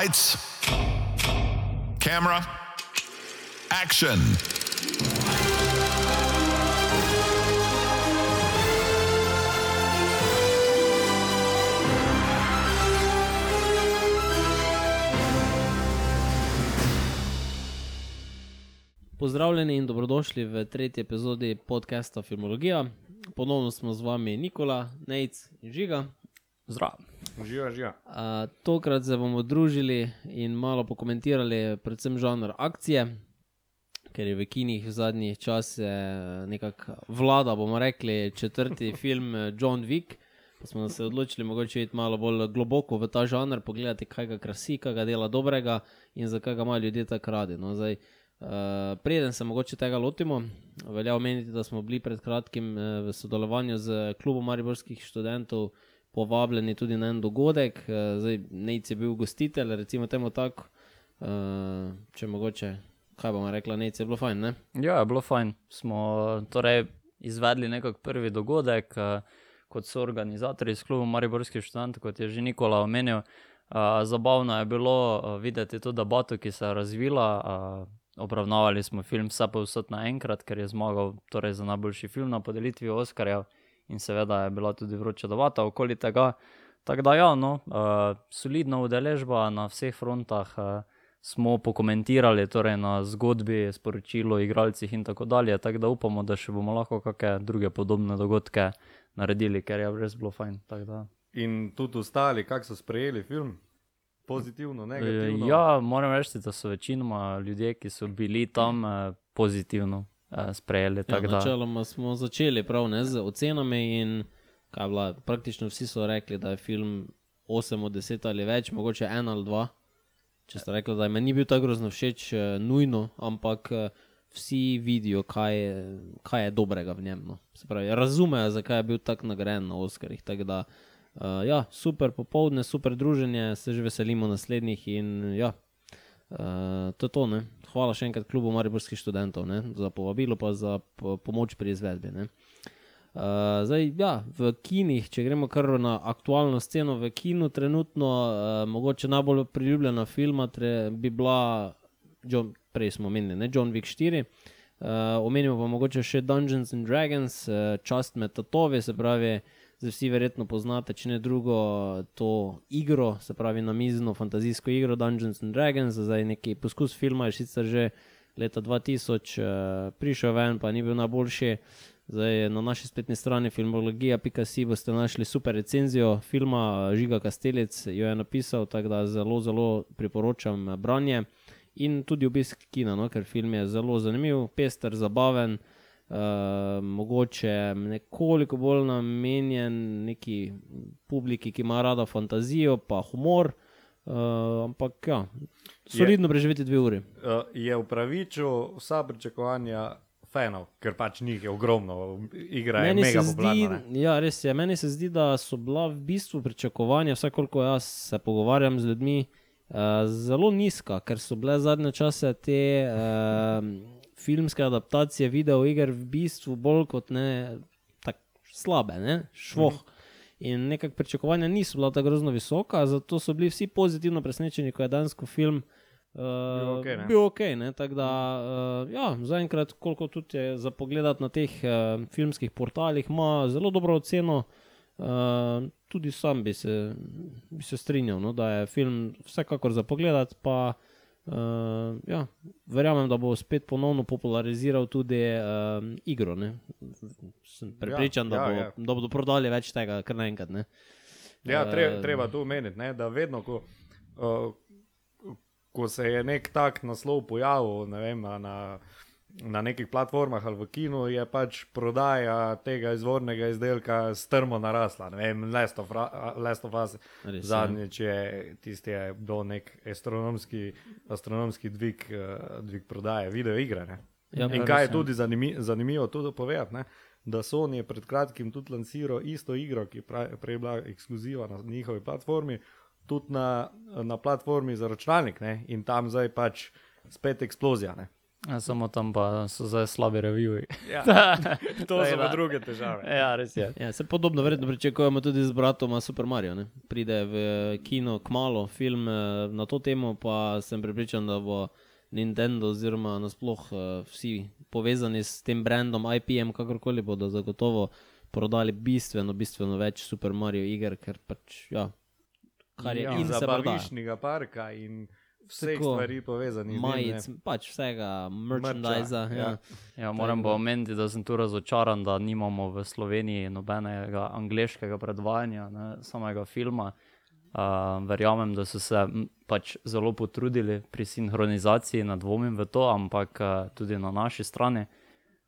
Lights, camera, action. Pozdravljeni in dobrodošli v tretji epizodi podcasta Filmologija. Ponovno smo z vami Nikola, Nejc in Žiga. Zdravo. Živa, živa. A, tokrat se bomo družili in malo pokomentirali, predvsem žanr akcije, ker je v kinih v zadnjih časih nekako vlada, bomo rekli, četrti film eh, John Wick. Pa smo se odločili, mogoče iti malo bolj globoko v ta žanr, pogledati, kaj ga krasi, kaj ga dela dobrega in zakaj ga imajo ljudje tako radi. No, zdaj, Uh, preden se mogoče tega lotimo, velja omeniti, da smo bili pred kratkim uh, v sodelovanju z klubom mariborskih študentov povabljeni tudi na en dogodek. Uh, zdaj, Nec je bil gostitelj, recimo temu tako, uh, če mogoče, kaj bomo rekla, Nec je bilo fajn. Ne? Ja, je bilo fajn. Smo torej izvedli nekak prvi dogodek uh, kot so organizatorji s klubom mariborskih študentov, kot je že Nikola omenil. Zabavno je bilo videti tudi debato, ki se je razvila. Obravnavali smo film Vse pa vsot naenkrat, ker je zmagal torej, za najboljši film na podelitvi Oscarjev in seveda je bila tudi vroča debata okoli tega. Tako da, ja, no, uh, solidna udeležba na vseh frontah. Uh, Smo pokomentirali torej na zgodbi, sporočilu, igralcih in tako dalje. Tako da upamo, da še bomo lahko kakšne druge podobne dogodke naredili, ker je res bilo fajn. In tudi ostali, kako so sprejeli film? Pozitivno, negativno. Ja, moram reči, da so večinoma ljudje, ki so bili tam, eh, pozitivno sprejeli. Ja, načeloma smo začeli prav ne, z ocenami in bila, praktično vsi so rekli, da je film 8 od 10 ali več, mogoče 1 ali 2. Če ste rekli, da mi ni bil tako grozno všeč, eh, nujno, ampak vsi vidijo, kaj je, kaj je dobrega v njem. No. Pravi, razumejo, zakaj je bil tako nagrajen na Oscarjih. Tak Uh, ja, super popoldne, super druženje, se že veselimo naslednjih. In, ja, uh, to je to. Ne? Hvala še enkrat klubu Mariborskih študentov ne? za povabilo in za po pomoč pri izvedbi. Uh, zdaj, ja, v kinih, če gremo kar na aktualno sceno, v kinu trenutno, uh, mogoče najbolj priljubljena filma tre, bi bila, John, prej smo omenili, ne John Wick 4. Uh, omenimo pa mogoče še Dungeons and Dragons, uh, čast med tatovi, se pravi. Zdaj vsi verjetno poznate, če ne drugo, to igro, se pravi na mizno fantazijsko igro Dungeons and Dragons, zdaj neki poskus filma je sicer že leta 2000 uh, eh, prišel ven, pa ni bil najboljši. Zdaj na naši spletni strani filmologija.si boste našli super recenzijo filma Žiga Kastelic, jo je napisal, tako da zelo, zelo priporočam branje in tudi obisk kina, no, ker film je zelo zanimiv, pester, zabaven. Uh, mogoče nekoliko bolj namenjen neki publiki, ki ima rada fantazijo, pa humor. Uh, ampak, ja, solidno preživeti dve uri. Uh, je upravičil vsa pričakovanja fanov, ker pač njih je ogromno, igra je mega popularna. Ja, res je. Meni se zdi, da so bila v bistvu pričakovanja, vsaj koliko jaz se pogovarjam z ljudmi, uh, zelo nizka, ker so bile zadnje čase te. Uh, filmske adaptacije videoiger v bistvu bolj kot ne tako slabe, ne? švoh. Mm. In nekako pričakovanja niso bila tako grozno visoka, zato so bili vsi pozitivno presenečeni, ko je dansko film. Uh, bil ok, okay tako da uh, ja, zaenkrat, koliko tudi je za pogled na teh uh, filmskih portalih, ima zelo dobro oceno. Uh, tudi sam bi se, bi se strinjal, no, da je film vsekakor za pogled, pa uh, Uh, ja, verjamem, da bo spet ponovno populariziral tudi uh, igro. Ne? Sem prepričan, ja, da, bo, ja, ja. da bodo prodali več tega, kar naenkrat. Ja, treba, treba tu omeniti, da vedno, ko, uh, ko se je nek tak naslov pojavil vem, na na nekih platformah ali v kinu, je pač prodaja tega izvornega izdelka strmo narasla. Ne vem, Last of, Last of Us, zadnjič je tisti, je bil nek astronomski, astronomski dvig, uh, dvig prodaje video igre. Ja, In kaj je ja. tudi zanimi, zanimivo tudi povedati, ne? da Sony je pred kratkim tudi lansiral isto igro, ki je prej bila ekskluziva na njihovi platformi, tudi na, na platformi za računalnik ne? in tam zdaj pač spet eksplozija. Ne? Ja, samo tam pa so zdaj slabi reviji. Ja, to so pa druge težave. Ja, res je. Ja, se podobno verjetno pričakujemo tudi z bratom Super Mario. Ne? Pride v kino kmalo film eh, na to temo, pa sem pripričan, da bo Nintendo oziroma nasploh eh, vsi povezani s tem brandom IPM, kakorkoli bodo zagotovo prodali bistveno, bistveno več Super Mario iger, ker pač ja. Kar je Ja, in se prodaja. zabavišnjega parka in vseh Tako, stvari povezanih. z njim, Majic, ne. pač vsega, merchandisa. Mercha, Ja. ja. Ja, moram pa omeniti, da sem tu razočaran, da nimamo v Sloveniji nobenega angliškega predvajanja, ne, samega filma. Uh, verjamem, da so se pač zelo potrudili pri sinhronizaciji, ne dvomim v to, ampak uh, tudi na naši strani.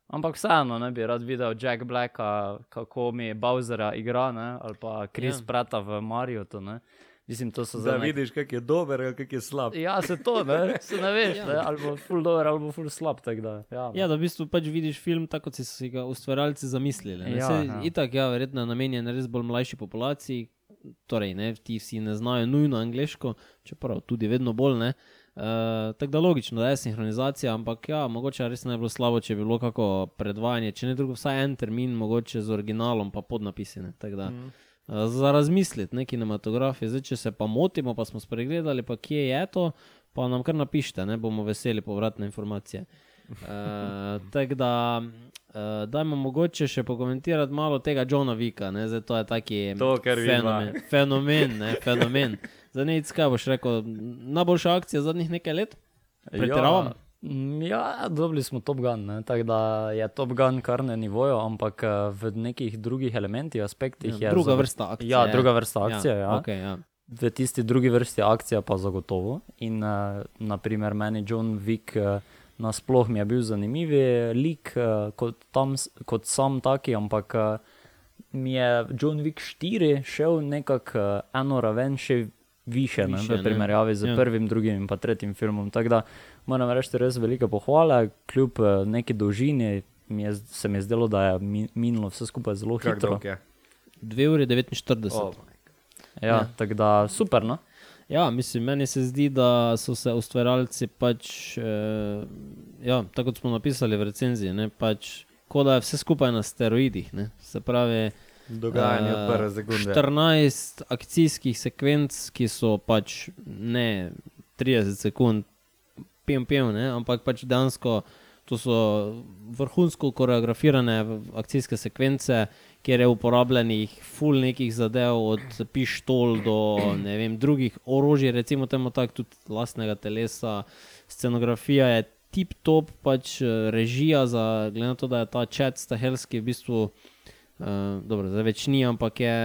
Ampak vseeno ne bi rad videl Jack Blacka, kako mi Bowserja igra, ne, ali pa Chris Ja. ja. Prata v Mariotu. Ne. Mislim, to so Da zdaj nek- vidiš, kak je dober, kak je slab. Ja, se to ne, se ne veš, ne, ali bo full dober, ali bo full slab. Da, ja, Ja, da v bistvu pač vidiš film tako, kot so si ga ustvarjalci zamislili. Ja, Ja, ja. Itak, ja, verjetno je namenjen res bolj mlajši populaciji, torej ne, ti vsi ne znajo nujno angliško, čeprav tudi vedno bolj ne. Uh, tako da logično, da je sinhronizacija, ampak ja, mogoče res ne bi bilo slabo, če bi bilo kako predvajanje, če ne drugo, vsaj en termin, mogoče z originalom, pa podnapisi. ne, tako Da, mm. Uh, za razmisliti, ne kinematografije. Zdaj, če se pa motimo, pa smo spregledali, pa kje je to, pa nam kar napišite, ne bomo veseli povratne informacije. Uh, tako da, uh, dajmo mogoče še pokomentirati malo tega Johna Vika. Ne? Zdaj, to je taki To, fenomen. Fenomen, ne? fenomen. Zdaj, ne, kaj boš rekel, najboljša akcija zadnjih nekaj let? Pretiravam? Mm, Ja, dobili smo Top Gun, ne, tako da je Top Gun kar na nivoju, ampak eh, v nekih drugih elementih, aspektih je. Ja, druga zago- vrsta akcije. Ja, druga vrsta akcije, ja. ja. Okay, ja. V tisti drugi vrsti akcija pa zagotovo. In uh, naprimer meni John Wick uh, nasploh mi je bil zanimiv lik uh, kot, tam, kot sam taki, ampak uh, mi je John Wick 4 šel nekako uh, eno raven še više, ne, Više, v ne. primerjavi z Ja. ja. prvim, drugim in pa tretjim filmom. Tako da moram reči res velike pohvale, kljub uh, neki dolžini. Mi je, se mi je zdelo, da je mi- minilo vse skupaj zelo Kak hitro. dolg je. 2 uri 49. Oh, Ja, Ja. ja. Tako da super. No? Ja, mislim, meni se zdi, da so se ustvarjalci pač, eh, ja, tako kot smo napisali v recenziji, ne, pač, kot da je vse skupaj na steroidih. Ne, se pravi, Dogajanje od eh, prve sekunde. 14 akcijskih sekvenc, ki so pač ne 30 sekund, pim, pim, ne, ampak pač dejansko to so vrhunsko koreografirane akcijske sekvence, kjer je uporabljenih full nekih zadev, od pištol do vem, drugih orožij, recimo temu tako, tudi lastnega telesa. Scenografija je tip top, pač eh, režija, za, glede na to, da je ta Čet Stahelski v bistvu. Uh, dobro, zdaj več ni, ampak je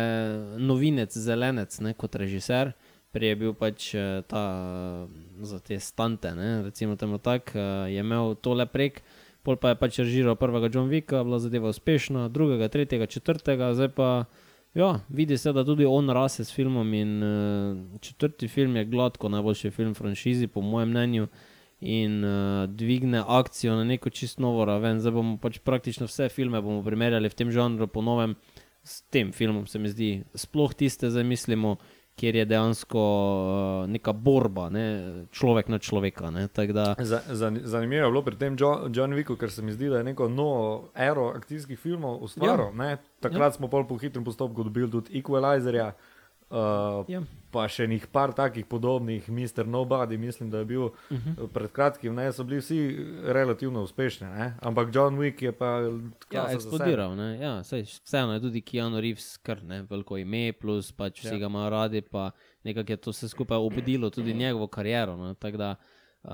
novinec, zelenec, ne, kot režiser. Prej je bil pač eh, ta eh, za te stante, ne, recimo temu tako, uh, je imel tole prek, pol pa je pač režiral prvega John Wicka, bila zadeva uspešna, drugega, tretjega, četrtega, zdaj pa. Ja, vidi se, da tudi on rase s filmom in uh, četrti film je gladko najboljši film franšizi, po mojem mnenju, in uh, dvigne akcijo na neko čisto novo raven. Zdaj bomo pač praktično vse filme primerjali v tem žanru po novem s tem filmom, se mi zdi. Sploh tiste, zdaj mislimo, kjer je dejansko uh, neka borba, ne? človek na človeka. Ne? Da, Za- zan- Zanimivo je bilo pri tem John, John Wicku, ker se mi zdi, da je neko novo ero akcijskih filmov ustvaril. Ja. Takrat ja. smo pol po hitrem postopku dobili tudi Equalizerja. Uh, Ja. Pa še nekaj par takih podobnih, Mr. Nobody, mislim, da je bil uh -huh. pred kratkim, ne, so bili vsi relativno uspešni, ne? ampak John Wick je pa Ja, eksplodiral. ne, Ja, saj, vseeno je tudi Keanu Reeves, kar ne, veliko ime, plus pač vsi Ja. ga imajo radi, pa nekako je to vse skupaj obudilo tudi njegovo kariero. Da, uh,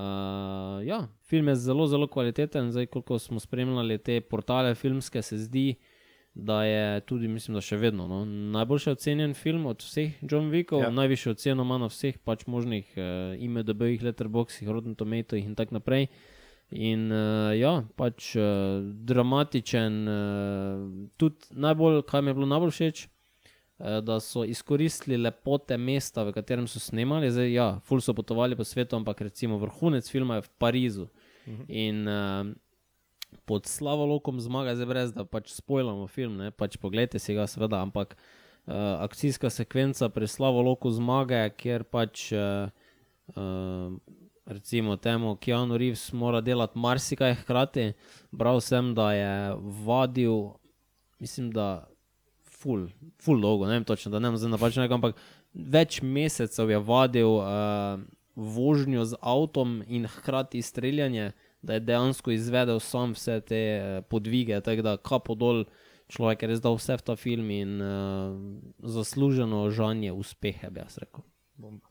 ja, film je zelo, zelo kvaliteten. Zdaj, koliko smo spremljali te portale filmske, se zdi, da je tudi, mislim, da še vedno no, najboljši ocenjen film od vseh John Wickov, Ja. najvišjo oceno ima na vseh pač možnih uh, IMDB-jih, Letterboxih, Rotten Tomatoes in tako naprej. In uh, ja, pač uh, dramatičen, uh, tudi najbolj, kaj mi je bilo najbolj všeč, uh, da so izkoristili lepote mesta, v katerem so snemali. Zdaj, ja, ful so potovali po svetu, ampak recimo vrhunec filma je v Parizu. In uh, pod Slavolokom zmaga, zdaj brez da pač spojlamo film, pač pogledajte si ga, seveda, ampak uh, akcijska sekvenca pri Slavoloku zmage, kjer pač uh, uh, recimo temu, Keanu Reeves mora delati marsikaj hkrati. Bral sem, da je vadil, mislim, da ful, ful dolgo, ne vem točno, da ne vem napačno, rekel, ampak več mesecev je vadil uh, vožnjo z avtom in hkrati streljanje, da je dejansko izvedel sam vse te uh, podvige, tako da kapo dol človek je res dal vse v ta film in uh, zasluženo žanje uspehe, bi jaz rekel. Bomba.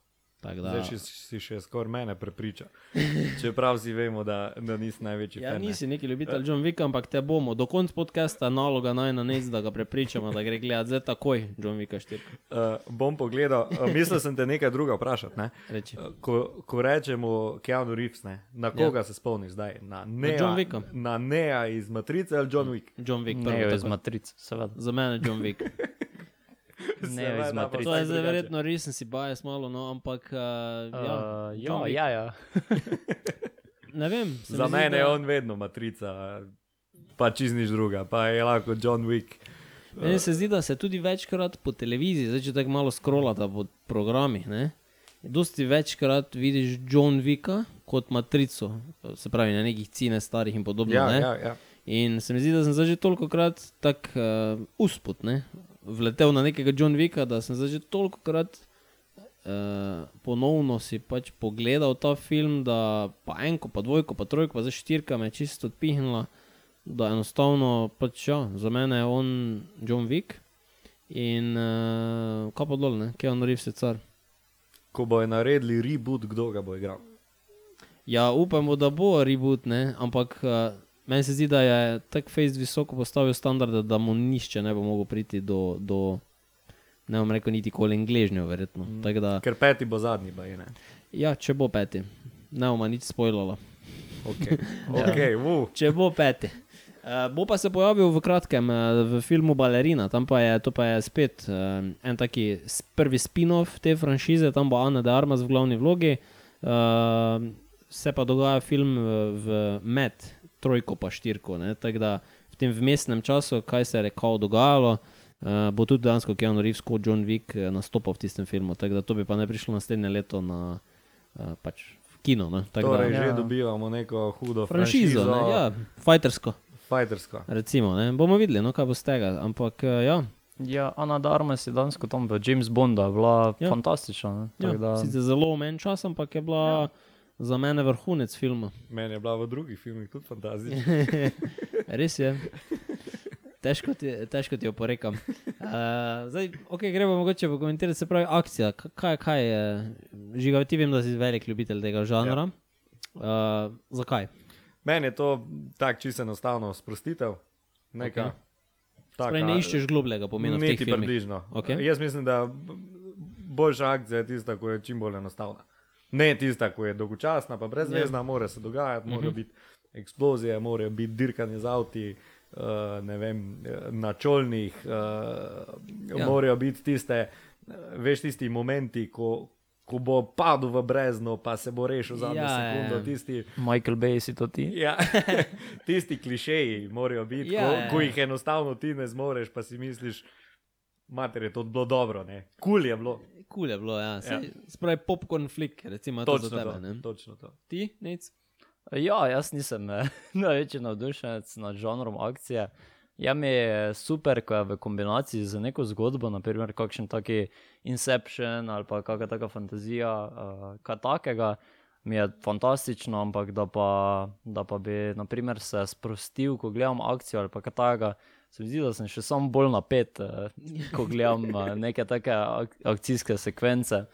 Tako Da, Zdaj si, si še skoraj mene prepričal. Čeprav si vemo, da, da nisi največji ja, fan. ne. nisi neki ljubitelj John Wicka, ampak te bomo. Do konca podcasta naloga naj na nec, da ga prepričamo, da gre gledati zdaj takoj John Wicka 4. Uh, bom pogledal, uh, mislil sem te nekaj druga vprašati. Ne? Reči. Uh, Ko, ko rečemo Keanu Reeves, ne? na koga ja. se spomniš zdaj? Na Nea, John Wicka. Na Nea iz Matrice ali John Wick? John Wick, prvo iz tako. Matrice, seveda. Za mene John Wick. Ne, Matrice. To je zdaj verjetno resen si bajes malo, no, ampak uh, ja, Uh, John ja, Wick. ja, ja. ne vem. mi Za zdi, mene da- je on vedno Matrica, pa čez nič druga, pa je lahko John Wick. Meni se zdi, da se tudi večkrat po televiziji, zdaj če tako malo scrollata po programih, ne, dosti večkrat vidiš John Wicka kot matrico, se pravi na nekih cine starih in podobno. Ja, ne. ja, ja. In se mi zdi, da sem zdaj že toliko krat tako uh, usput, ne, vletel na nekega John Wicka, da sem zdaj že toliko krat uh, ponovno si pač pogledal ta film, da pa enko, pa dvojko, pa trojko, pa za štirka me je čisto odpihnila, da enostavno pač ja, za mene je on John Wick in uh, kaj pa dol, ne, Keanu Reeves je car. Ko bojo naredili reboot, kdo ga bo igral. Ja, upamo, da bo reboot, ne? ampak uh, meni se zdi, da je tako fejst visoko postavil standarde, da mu nišče ne bo mogel priti do, do ne bom rekel, niti koli ingležnjo, verjetno. Mm. Tako Da, Ker peti bo zadnji, ba je ne. ja, če bo peti, ne bomo nič spoilala. Okay. Okay, uh. Če bo peti. Uh, bo pa se pojavil v kratkem uh, v filmu Balerina, tam pa je, pa je spet uh, en taki prvi spin-off te franšize, tam bo Ana de Armas v glavni vlogi. Uh, se pa dogaja film v, v med trojko pa štirko, ne, tako da v tem vmesnem času, kaj se je rekao dogajalo, uh, bo tudi dejansko Keanu Reeves kot John Wick eh, nastopal v tistem filmu, tako da to bi pa ne prišlo naslednje leto na uh, pač v kino. Ne, tako Torej, da, že Ja. dobivamo neko hudo franšizo, franšizo. ne, ja, fajtersko. Fajtersko. Recimo, ne? bomo videli, no, kaj bo z tega. Ampak ja, Ja, Ana Darmas je danes tam v James Bonda bila Ja. fantastična. Ne? ja Da, sicer zelo omen čas, ampak je bila ja. Za mene vrhunec filma. Meni je bila v drugih filmih tudi fantastična. Res je. Težko ti, težko ti oporekam. Uh, zdaj, okay, gremo mogoče pokomentirati, se pravi, akcija. Kaj, kaj je, žiga, ti vem, da si velik ljubitelj tega žanra. Ja. Uh, zakaj? Meni je to tako čisto enostavno sprostitev. Neka, Okej. taka- Torej, ne iščeš globljega pomena Niti filmih. približno. Okej. Jaz mislim, da boljša akcija je tista, ki je čim bolj enostavna. Ne tista, ki je dolgočasna, pa brezvezna, ja. mora se dogajati, morajo Mhm. biti eksplozije, morajo biti dirkanje z avti. Uh, ne vem, eh, na čolnih, uh, Ja. morajo biti tiste, veš, tisti momenti, ko, ko bo padel v brezno, pa se bo rešil za eno ja, sekundo. ja. Tisti, Michael Bay si to ti. Ja, tisti klišeji morajo biti, Ja, ko, ja, ko jih enostavno ti ne zmoreš, pa si misliš, mater je to bilo dobro, ne. Kul cool je bilo. Kul je bilo, ja. Ja. Sej, Spravi popcorn flick, recimo to Točno za tebe. to. ne. Točno to. Ti, nec? Ja, jaz nisem eh, največji navdušenec nad žanrom akcije. Ja, mi je super, ko je v kombinaciji z neko zgodbo, naprimer kakšen taki Inception ali pa kakšna taka fantazija, uh, kaj takega, mi je fantastično, ampak da pa, da pa bi naprimer, se sprostil, ko gledam akcijo ali pa kaj takega, se mi zdi, da sem še sam bolj napet, uh, ko gledam uh, neke take ak akcijske sekvence.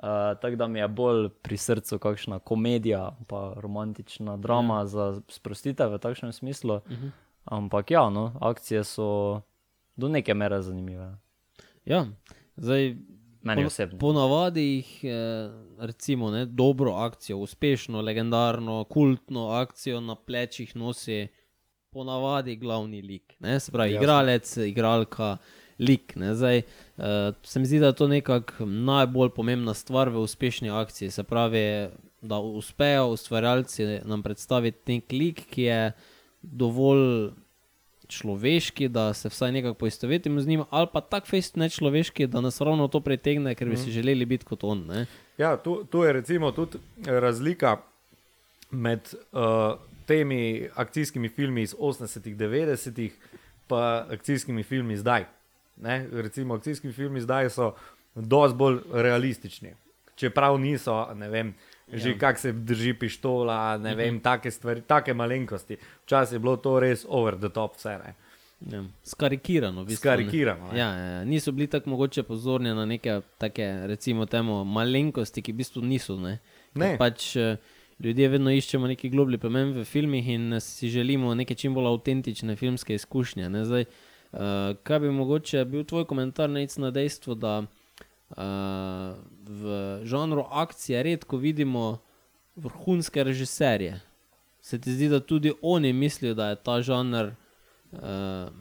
Uh, tako da mi je bolj pri srcu kakšna komedija, pa romantična drama ja. za sprostitev v takšnem smislu. Uh -huh. Ampak ja, no, akcije so do neke mere zanimive. Ja, zdaj. Meni Po- osebno. Ponavadi jih, eh, recimo, ne, dobro akcijo, uspešno, legendarno, kultno akcijo na plečih nosi ponavadi glavni lik. Ne, se pravi, Jasno. igralec, igralka, lik. Ne, zdaj, eh, se mi zdi, da je to nekako najbolj pomembna stvar v uspešni akciji. Se pravi, da uspejo ustvarjalci nam predstaviti nek lik, ki je dovolj človeški, da se vsaj nekako poistovetimo z njim, ali pa tako fejst nečloveški, da nas ravno to pritegne, ker bi si želeli biti kot on. Ne? Ja, tu, tu je recimo tudi razlika med uh, temi akcijskimi filmi iz 80-ih, 90-ih, pa akcijskimi filmi zdaj. Ne? Recimo, akcijski filmi zdaj so dosti bolj realistični. Čeprav niso, ne vem, že ja. kako se drži pištola, ne vem, mhm. take stvari, take malenkosti. Včasih je bilo to res over the top, vse ne. Ja, skarikirano. Bistvu, skarikirano ja, ja, ja. Niso bili tako mogoče pozorni na neke take, recimo, temo, malenkosti, ki v bistvu niso. Ne. Ne. Pač, uh, ljudje vedno iščemo neki globlji pomen v filmih in si želimo neke čim bolj avtentične filmske izkušnje. Zdaj, uh, kaj bi mogoče bil tvoj komentar na dejstvo, da uh, v žanru akcije redko vidimo vrhunske režiserje? Se ti zdi, da tudi oni mislijo, da je ta žanr uh,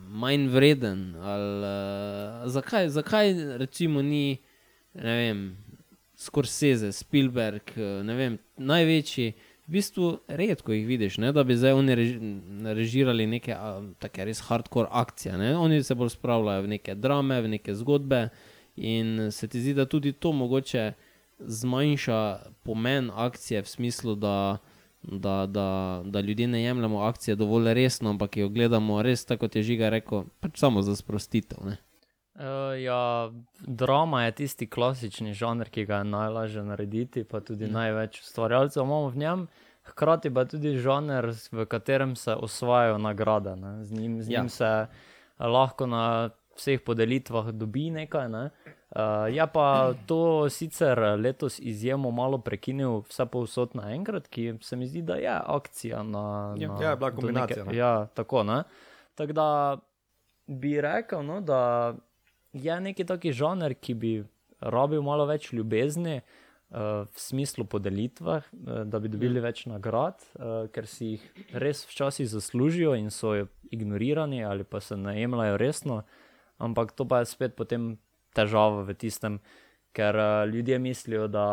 manj vreden? Ali, uh, zakaj, zakaj recimo ni, ne vem. Scorsese, Spielberg, eh, ne vem, največji. V bistvu redko jih vidiš, ne, da bi zdaj oni režirali neke tako res hardcore akcije. Ne. Oni se bolj spravljajo v neke drame, v neke zgodbe. In se ti zdi, da tudi to mogoče zmanjša pomen akcije v smislu, da, da, da, da ljudje ne jemljemo akcije dovolj resno, ampak jo gledamo res tako, kot je žiga rekel, pač samo za sprostitev. Ne. Uh, ja, drama je tisti klasični žanr, ki ga je najlažje narediti, pa tudi mm. največ ustvarjalcev imamo v njem. Hkrati pa tudi žanr, v katerem se osvajajo nagrade. Ne. Z, njim, z ja. njim se lahko na vseh podelitvah dobi nekaj. Ne. Uh, je pa to sicer letos izjemno malo prekinil, vse povsod naenkrat, ki se mi zdi, da je akcija na. Ja, na, ja bila kombinacija. Neke, ja, tako. Tako da bi rekel, no, da je neki taki žanr, ki bi rabil malo več ljubezni. Uh, v smislu podelitve, uh, da bi dobili več nagrad, uh, ker si jih res včasih zaslužijo in so ignorirani ali pa se ne jemljajo resno. Ampak to pa je spet potem težava v tistem, ker uh, ljudje mislijo, da,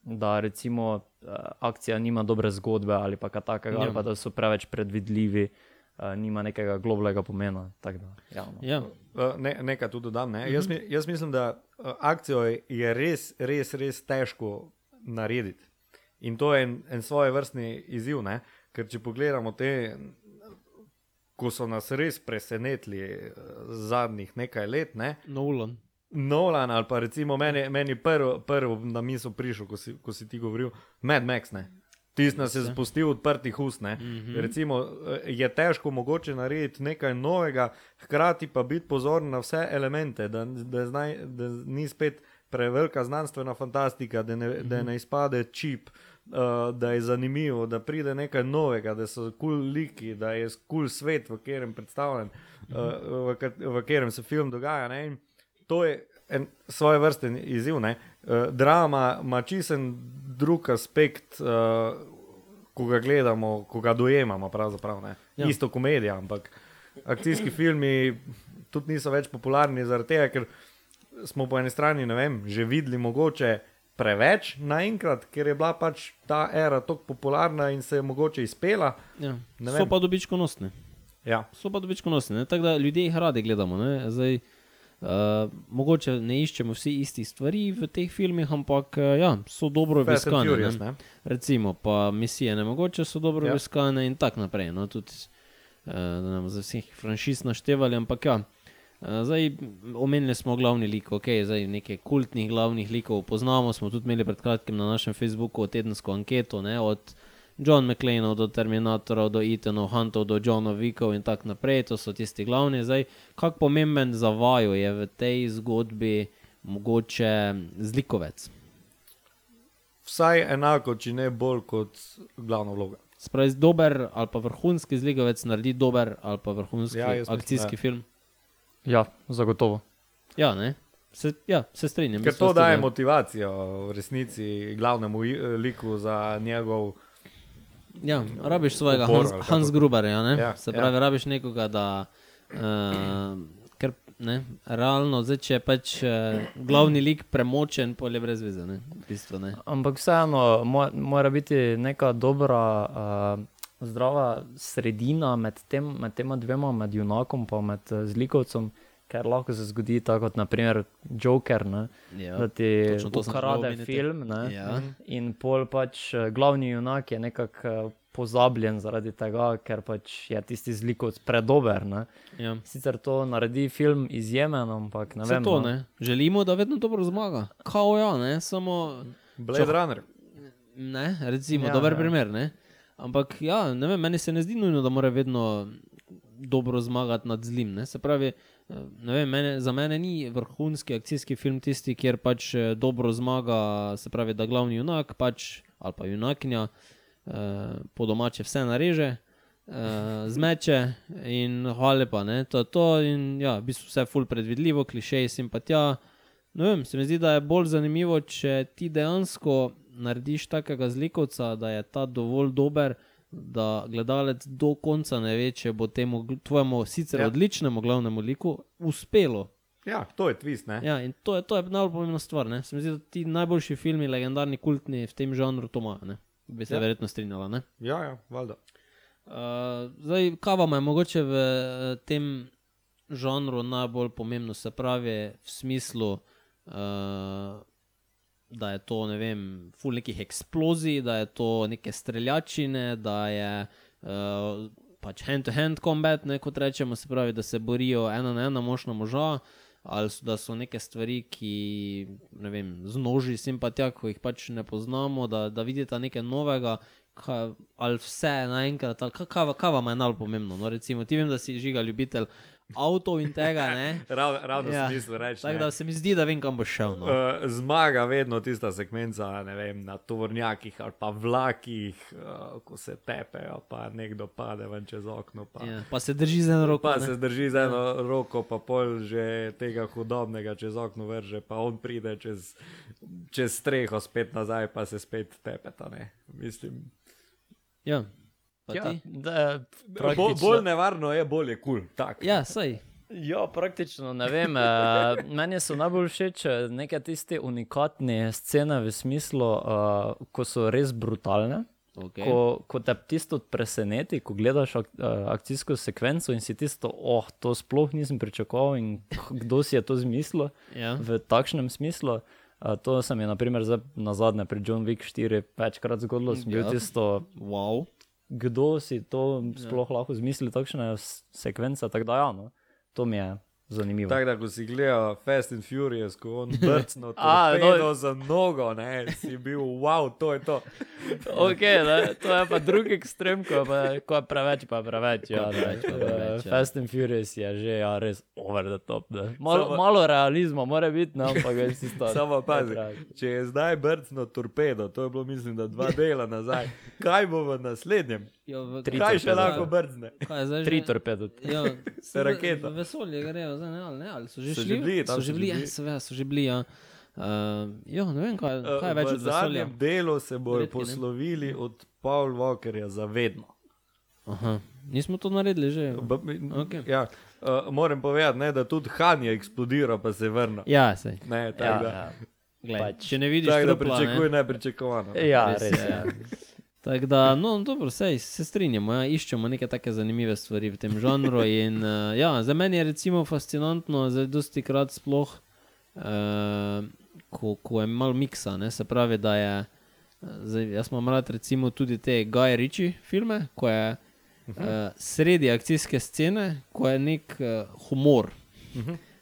da recimo uh, akcija nima dobre zgodbe ali pa kaj takega, ja. ali pa da so preveč predvidljivi. Uh, uh, nima nekega globalnega pomena. Da, ja. Ja. Uh, ne, nekaj tudi dodam. Ne? Uh -huh. jaz, mi, jaz mislim, da uh, akcijo je res, res, res težko narediti. In to je en, en svoj vrstni izziv. Ne? Ker če pogledamo te, ko so nas res presenetili zadnjih nekaj let. Ne? Nolan. Nolan, ali pa recimo meni, meni prvo prv na misel prišel, ko si, ko si ti govoril, Mad Max. Ne? Tisti nas je spustil odprtih ust. Mm -hmm. Recimo, eh, je težko mogoče narediti nekaj novega, hkrati pa biti pozoren na vse elemente, da, da, znaj, da ni spet prevelika znanstvena fantastika, da ne, mm -hmm. da ne izpade čip. Uh, da je zanimivo, da pride nekaj novega, da so kul cool liki, da je kul cool svet, v katerem je predstavljen, uh, v, v katerem se film dogaja. To je en svoj vrsten izziv. Uh, drama ima čisen drug aspekt, uh, ko ga gledamo, ko ga dojemamo. Ja. Isto komedija, ampak akcijski filmi tudi niso več popularni zaradi tega, ker smo po eni strani vem, že videli mogoče. Preveč naenkrat, ker je bila pač ta era tako popularna in se je mogoče izpela. Ja. So pa dobičkonosni. Ja. So pa dobičkonosni. Tako da ljudje jih radi gledamo. Zdaj, uh, Uh, mogoče ne iščemo vsi isti stvari v teh filmih, ampak uh, ja, so dobro obiskane. Recimo, pa misije ne mogoče so dobro obiskane ja. in tako naprej. No, tudi, uh, da nam za vseh franšiz naštevali, ampak ja. Zdaj, omenili smo glavni lik, ok, zdaj nekaj kultnih glavnih likov poznamo. Smo tudi imeli pred kratkim na našem Facebooku tedensko anketo ne, od uh, John McLean, do Terminatorov, do Ethanov, Huntov, do Johna Vikov in tako naprej, to so tisti glavni. Zdaj, kako pomemben za vaju je v tej zgodbi mogoče zlikovec? Vsaj enako, če ne bolj kot glavna vloga. Spravi, dober ali pa vrhunski zlikovec naredi dober ali pa vrhunski ja, akcijski mislim, ja. film. Ja, zagotovo. Ja, ne. Se, ja, se strinjam. Ker to daje motivacijo v resnici glavnemu liku za njegov Ja, rabiš svojega Hans, Hans Gruberja. Ja, Se pravi, ja. rabiš nekoga, da. Uh, ker, ne, realno, zdaj, če je pač uh, glavni lik premočen, polje brez veze. Ne, v bistvu, ne. Ampak vseeno mora, mora biti neka dobra, uh, zdrava sredina med, tem, med tema dvema, med junakom in med uh, zlikovcem. Ker lahko se zgodi tako kot naprimer Joker, ne, Ja, da ti ukrade film. Ne, Ja. In pol pač eh, glavni junak je nekako eh, pozabljen zaradi tega, ker pač je tisti zlikovec predober. Ne. Ja. Sicer to naredi film izjemen, ampak ne Vse vem. to, no. ne? Želimo, da vedno dobro zmaga. Kao ja, ne? samo Blade Runner. ne, recimo, Ja, dober ja. primer. Ne? Ampak ja, ne vem, meni se ne zdi nujno, da mora vedno dobro zmagati nad zlim. Ne? Se pravi, ne vem, mene, za mene ni vrhunski akcijski film tisti, kjer pač eh, dobro zmaga, se pravi, da glavni junak pač, ali pa junakinja eh, po domače vse nareže. Uh, zmeče in hvala lepa, ne, to je to, in ja, v bistvu vse je ful predvidljivo, klišeji, simpatija. Ne vem, se mi zdi, da je bolj zanimivo, če ti dejansko narediš takega zlikovca, da je ta dovolj dober, da gledalec do konca ne ve, če bo temu tvojemu sicer Ja. odličnemu glavnemu liku uspelo. Ja, to je twist, ne? Ja, in to je, to je najbolj pomembna stvar. Ne? Se mi zdi, da ti najboljši filmi, legendarni, kultni v tem žanru to imajo. ne. Bi se Ja. verjetno strinjala. Ne? Ja, ja, valjda. Uh, zdaj, kaj vam je mogoče v eh, tem žanru najbolj pomembno, se pravi, v smislu, uh, da je to, ne vem, full nekih eksplozij, da je to neke streljačine, da je uh, pač hand-to-hand combat, ne, kot rečemo, se pravi, da se borijo ena na ena mož na moža. Ali so, da so neke stvari, ki ne vem, z noži, simpatija, ko jih pač ne poznamo, da, da vidite nekaj novega, kaj, ali vse naenkrat, ali kaj, kaj, kaj vam je najbolj pomembno. No, recimo, ti vem, da si žiga ljubitelj avtov in tega. Rav, ravno Ja. smislu reči. Tako ne. da se mi zdi, da vem, kam boš šel. No. Uh, zmaga vedno tista sekvenca vem, na tovornjakih ali pa vlakih, uh, ko se tepejo, pa nekdo pade ven čez okno. Pa, Ja, pa se drži z eno roko. pa ne. se drži z eno ja. roko, pa pol že tega hudobnega čez okno vrže, pa on pride čez, čez streho spet nazaj, pa se spet tepeta. Ne? Mislim, Ja, pa Ja, da, bo, bolj nevarno je, bolj je kul. Cool. Ja, saj. Ja, praktično ne vem. Uh, meni so najbolj všeč eh, neke tiste unikatne scene v smislu, uh, ko so res brutalne. Okay. Ko, ko te tisto preseneti, ko gledaš ak, uh, akcijsko sekvenco in si tisto, oh, to sploh nisem pričakoval in kdo si je to zmislil Ja. v takšnem smislu. Uh, to se mi je naprimer zdaj na zadnje pri John Wick 4 večkrat zgodilo, sem bil Ja. tisto, Wow. Kdo si to sploh ja. lahko zmislil, takšne s- sekvence. Tako da, ja, no, to mi je zanimivo. Tako da, ko si gledal Fast and Furious, ko on brcno A, torpedo no. no. za nogo, ne, si bil wow, to je to. Okay, ne, to je pa drugi ekstrem, ko pa, ko je preveč, pa preveč. Ja, preveč, pa preveč, ja. Fast and Furious je že ja, res over the top. ne. Malo, Samo- malo realizma mora biti, no, ampak je isto. Samo pazi, če je zdaj brcno torpedo, to je bilo mislim, da dva dela nazaj, kaj bo v naslednjem? Ja, v, Tri Kaj še torpedo. lahko? Kaj je zdaj že? Tri torpedo. Ja, se raketa. v Vesolje grejo, zdaj ne, ali ne, ali so že So šli? bili, so že bili, ja, seveda so že bili. Ja. Uh, ja, ne vem, kaj, kaj je več v od vesolja. zadnjem delu se bodo Redki, ne? poslovili od Paul Walkerja zavedno. Aha, nismo to naredili že. B Okej. ja, uh, moram povedati, ne, da tudi Han je eksplodiral, pa se vrnil. Ja, sej. Ne, Ja, da, ja. Glej, Pač. če ne vidiš, tak, da trupla, pričakuj ne. nepričakovano. ja, Res res ja. Tako da, no, dobro, sej, se strinjamo, ja, iščemo neke take zanimive stvari v tem žanru. In, uh, ja, za mene je recimo fascinantno, zdaj dosti krat sploh, uh, ko, ko je malo miksa, ne, se pravi, da je, eh, zdaj, jaz imam rad recimo tudi te Guy Ritchie filme, ko je uh, sredi akcijske scene, ko je nek uh, humor.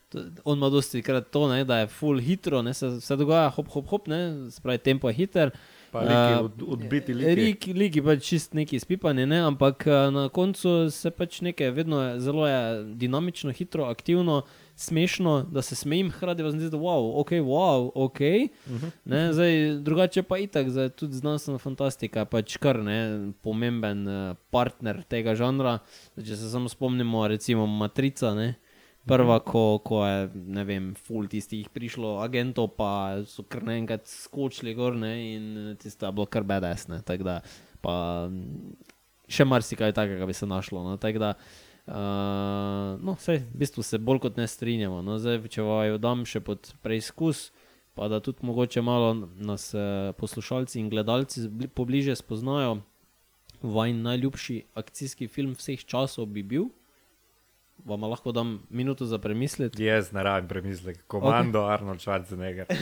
To- On ima dosti krat to, ne, da je full hitro, ne, se, se dogaja hop, hop, hop, ne, se pravi, tempo je hiter. Pa liki, Eh, od, odbiti liki. Liki, liki pač čist neki spipani, ne? ampak eh, na koncu se pač nekaj, vedno je zelo je dinamično, hitro, aktivno, smešno, da se smejim, hkrati pa se mi zdi, wow, ok, wow, ok. Uh Mhm. -huh. zdaj, drugače pa itak, zdaj, tudi znanstvena fantastika pač kar ne, pomemben eh, partner tega žanra. Zdaj, če se samo spomnimo, recimo Matrica. Ne? Prva, ko, ko je, ne vem, full tistih prišlo, agentov pa so kar naenkrat skočili gor ne, in tisto je bilo kar bedesne. Tako da, pa še marsikaj takega bi se našlo. No, tako da, uh, no, sej, v bistvu se bolj kot ne strinjamo. No, zdaj, če vaju dam še pod preizkus, pa da tudi mogoče malo nas uh, poslušalci in gledalci pobliže spoznajo. Vaš najljubši akcijski film vseh časov bi bil? Vam lahko dam minuto za premisliti. Jaz ne rabim premislek, komando okay. Arnold Schwarzenegger.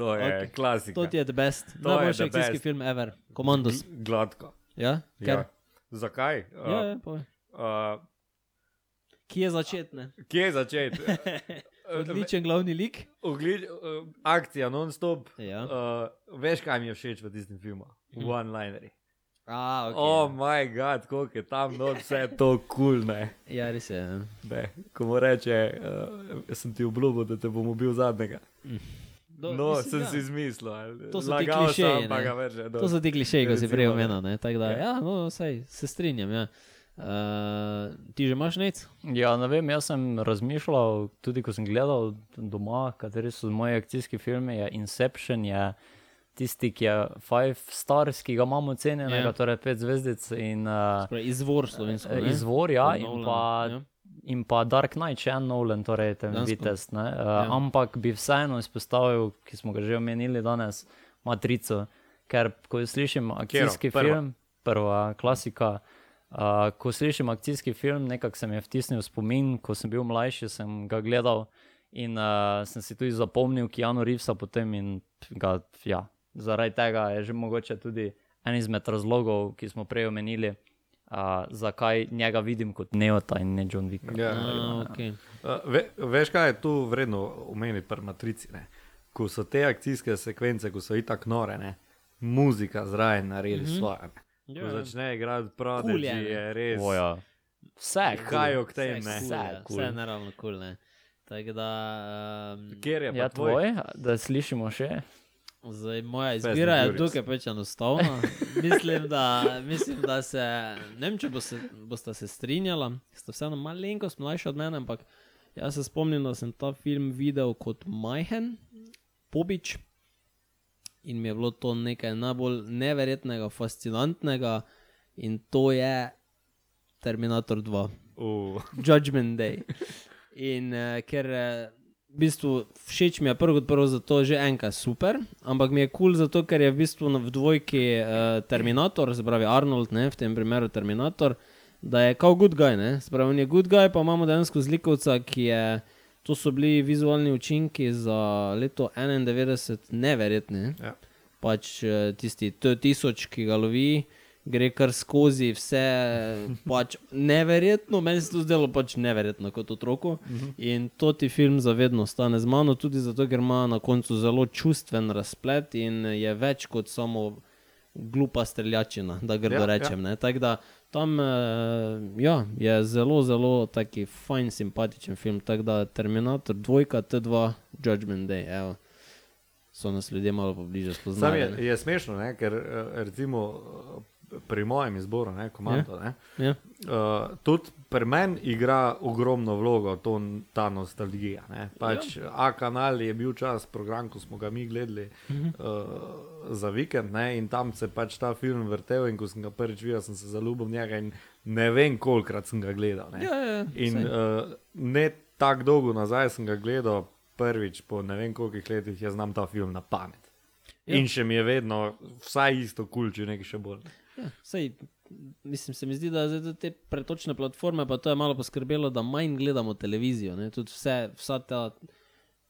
To je okay. Ok. klasika. To je the best, To je najboljši akcijski best. film ever, Komandos. Gl- Gladko. Ja, ker. Ja. Zakaj? Ja, ja, povej. uh, Kje je začetne? kje začeti? Odličen glavni lik. Ugled, uh, akcija non-stop. Ja. Uh, veš, kaj mi je všeč v tistem filmu? One-lineri. A, okay. Oh, moj bog, koliko je tam not vse to kul, cool, ne. Ja, res je. ja. ne. Ko mu reče, uh, sem ti obljubil, da te bom ubil zadnjega. Do, No, mislim, sem ja. si izmislil. ali To so ti lagal klišeji, ne. ga več ne To so ti klišeji, ko si prej ne. omenil. ne, Da, Ja. ja, no, sej, se strinjam. Ja. Uh, ti že imaš nec? Ja, ne vem, jaz sem razmišljal, tudi ko sem gledal doma, kateri so moji akcijski filmi. Je Inception je tisti, ki je Five Stars, ki ga imamo cenjenega, Ja. yeah. torej pet zvezdic in uh, Torej, izvor slovensko. ne? izvor, ja, Od in Nolana, pa, ja. in pa Dark Knight, še en Nolan, torej ten vitez. Uh, Ja. ja. Ampak bi vseeno izpostavil, ki smo ga že omenili danes, Matrico, ker ko slišim akcijski Prva. film, prva klasika. Uh, ko slišim akcijski film, nekako se mi je vtisnil spomin, ko sem bil mlajši, sem ga gledal in uh, sem si tudi zapomnil Keanu Reevesa potem in ga, ja, zaradi tega je že mogoče tudi en izmed razlogov, ki smo prej omenili, uh, zakaj njega vidim kot Neota in ne John Wick. Ja. A, okay. Uh, ve, veš, kaj je tu vredno omeniti pri Matrici? Ne? Ko so te akcijske sekvence, ko so itak nore, ne? muzika zraven naredi mm -hmm. svoje. ne. Ko Ja, ja. začne igrati Prodigy, Cool je, je, ne. je res. Oja. Vse, Kaj cool. ok tem, Vse ne? cool, Vse cool. Vse naravno kul. Cool, Tako da, um, Kjer je Ja, tvoj? tvoj, da slišimo še. Zdaj, moja izbira je tukaj pač enostavna. mislim, da, mislim, da se, ne vem, če bo se, boste se strinjala, ste vseeno malenkost mlajši od mene, ampak jaz se spomnim, da sem ta film videl kot majhen, pobič. In mi je bilo to nekaj najbolj neverjetnega, fascinantnega, in to je Terminator 2. Uh, Judgment Day. In uh, ker uh, v bistvu všeč mi je prvo kot prvo zato že enkrat super, ampak mi je kul cool zato, ker je v bistvu v dvojki uh, Terminator, se pravi Arnold, ne, v tem primeru Terminator, da je kao good guy, ne, se pravi on je good guy, pa imamo dejansko zlikovca, ki je. To so bili vizualni učinki za leto 91, neverjetni. Ne? ja. pač eh, tisti T1000, ki ga lovi, gre kar skozi vse. Pač neverjetno, meni se to zdelo pač neverjetno kot otroku. In to ti film zavedno stane z mano, tudi zato, ker ima na koncu zelo čustven razplet in je več kot samo glupa streljačina, da grdo Ja, ja, rečem. Ja. Tako da tam eh, ja, je zelo, zelo taki fajn, simpatičen film. Tako da Terminator 2, T2, Judgment Day. Evo. So nas ljudje malo pobliže Sam spoznali. je, ne. je smešno, ne? ker eh, recimo pri mojem izboru, ne, komando, ne, Ja. Uh, tudi pri meni igra ogromno vlogo to, ta nostalgija. Ne? Pač ja. A kanal je bil čas, program, ko smo ga mi gledali uh -huh. uh, za vikend ne? in tam se pač ta film vrtel. In ko sem ga prvič videl, sem se zaljubil v njega in ne vem, kolikrat sem ga gledal. Ne? Ja, ja, ja, in uh, ne tako dolgo nazaj sem ga gledal, prvič po ne vem koliko letih, jaz znam ta film na pamet. Ja. Ja. In še mi je vedno vsaj isto kul, cool, če nekaj še bolj. Ja, sej, mislim, se mi zdi, da zdaj te pretočne platforme, pa to je malo poskrbelo, da manj gledamo televizijo. Ne? Tudi vse, vsa ta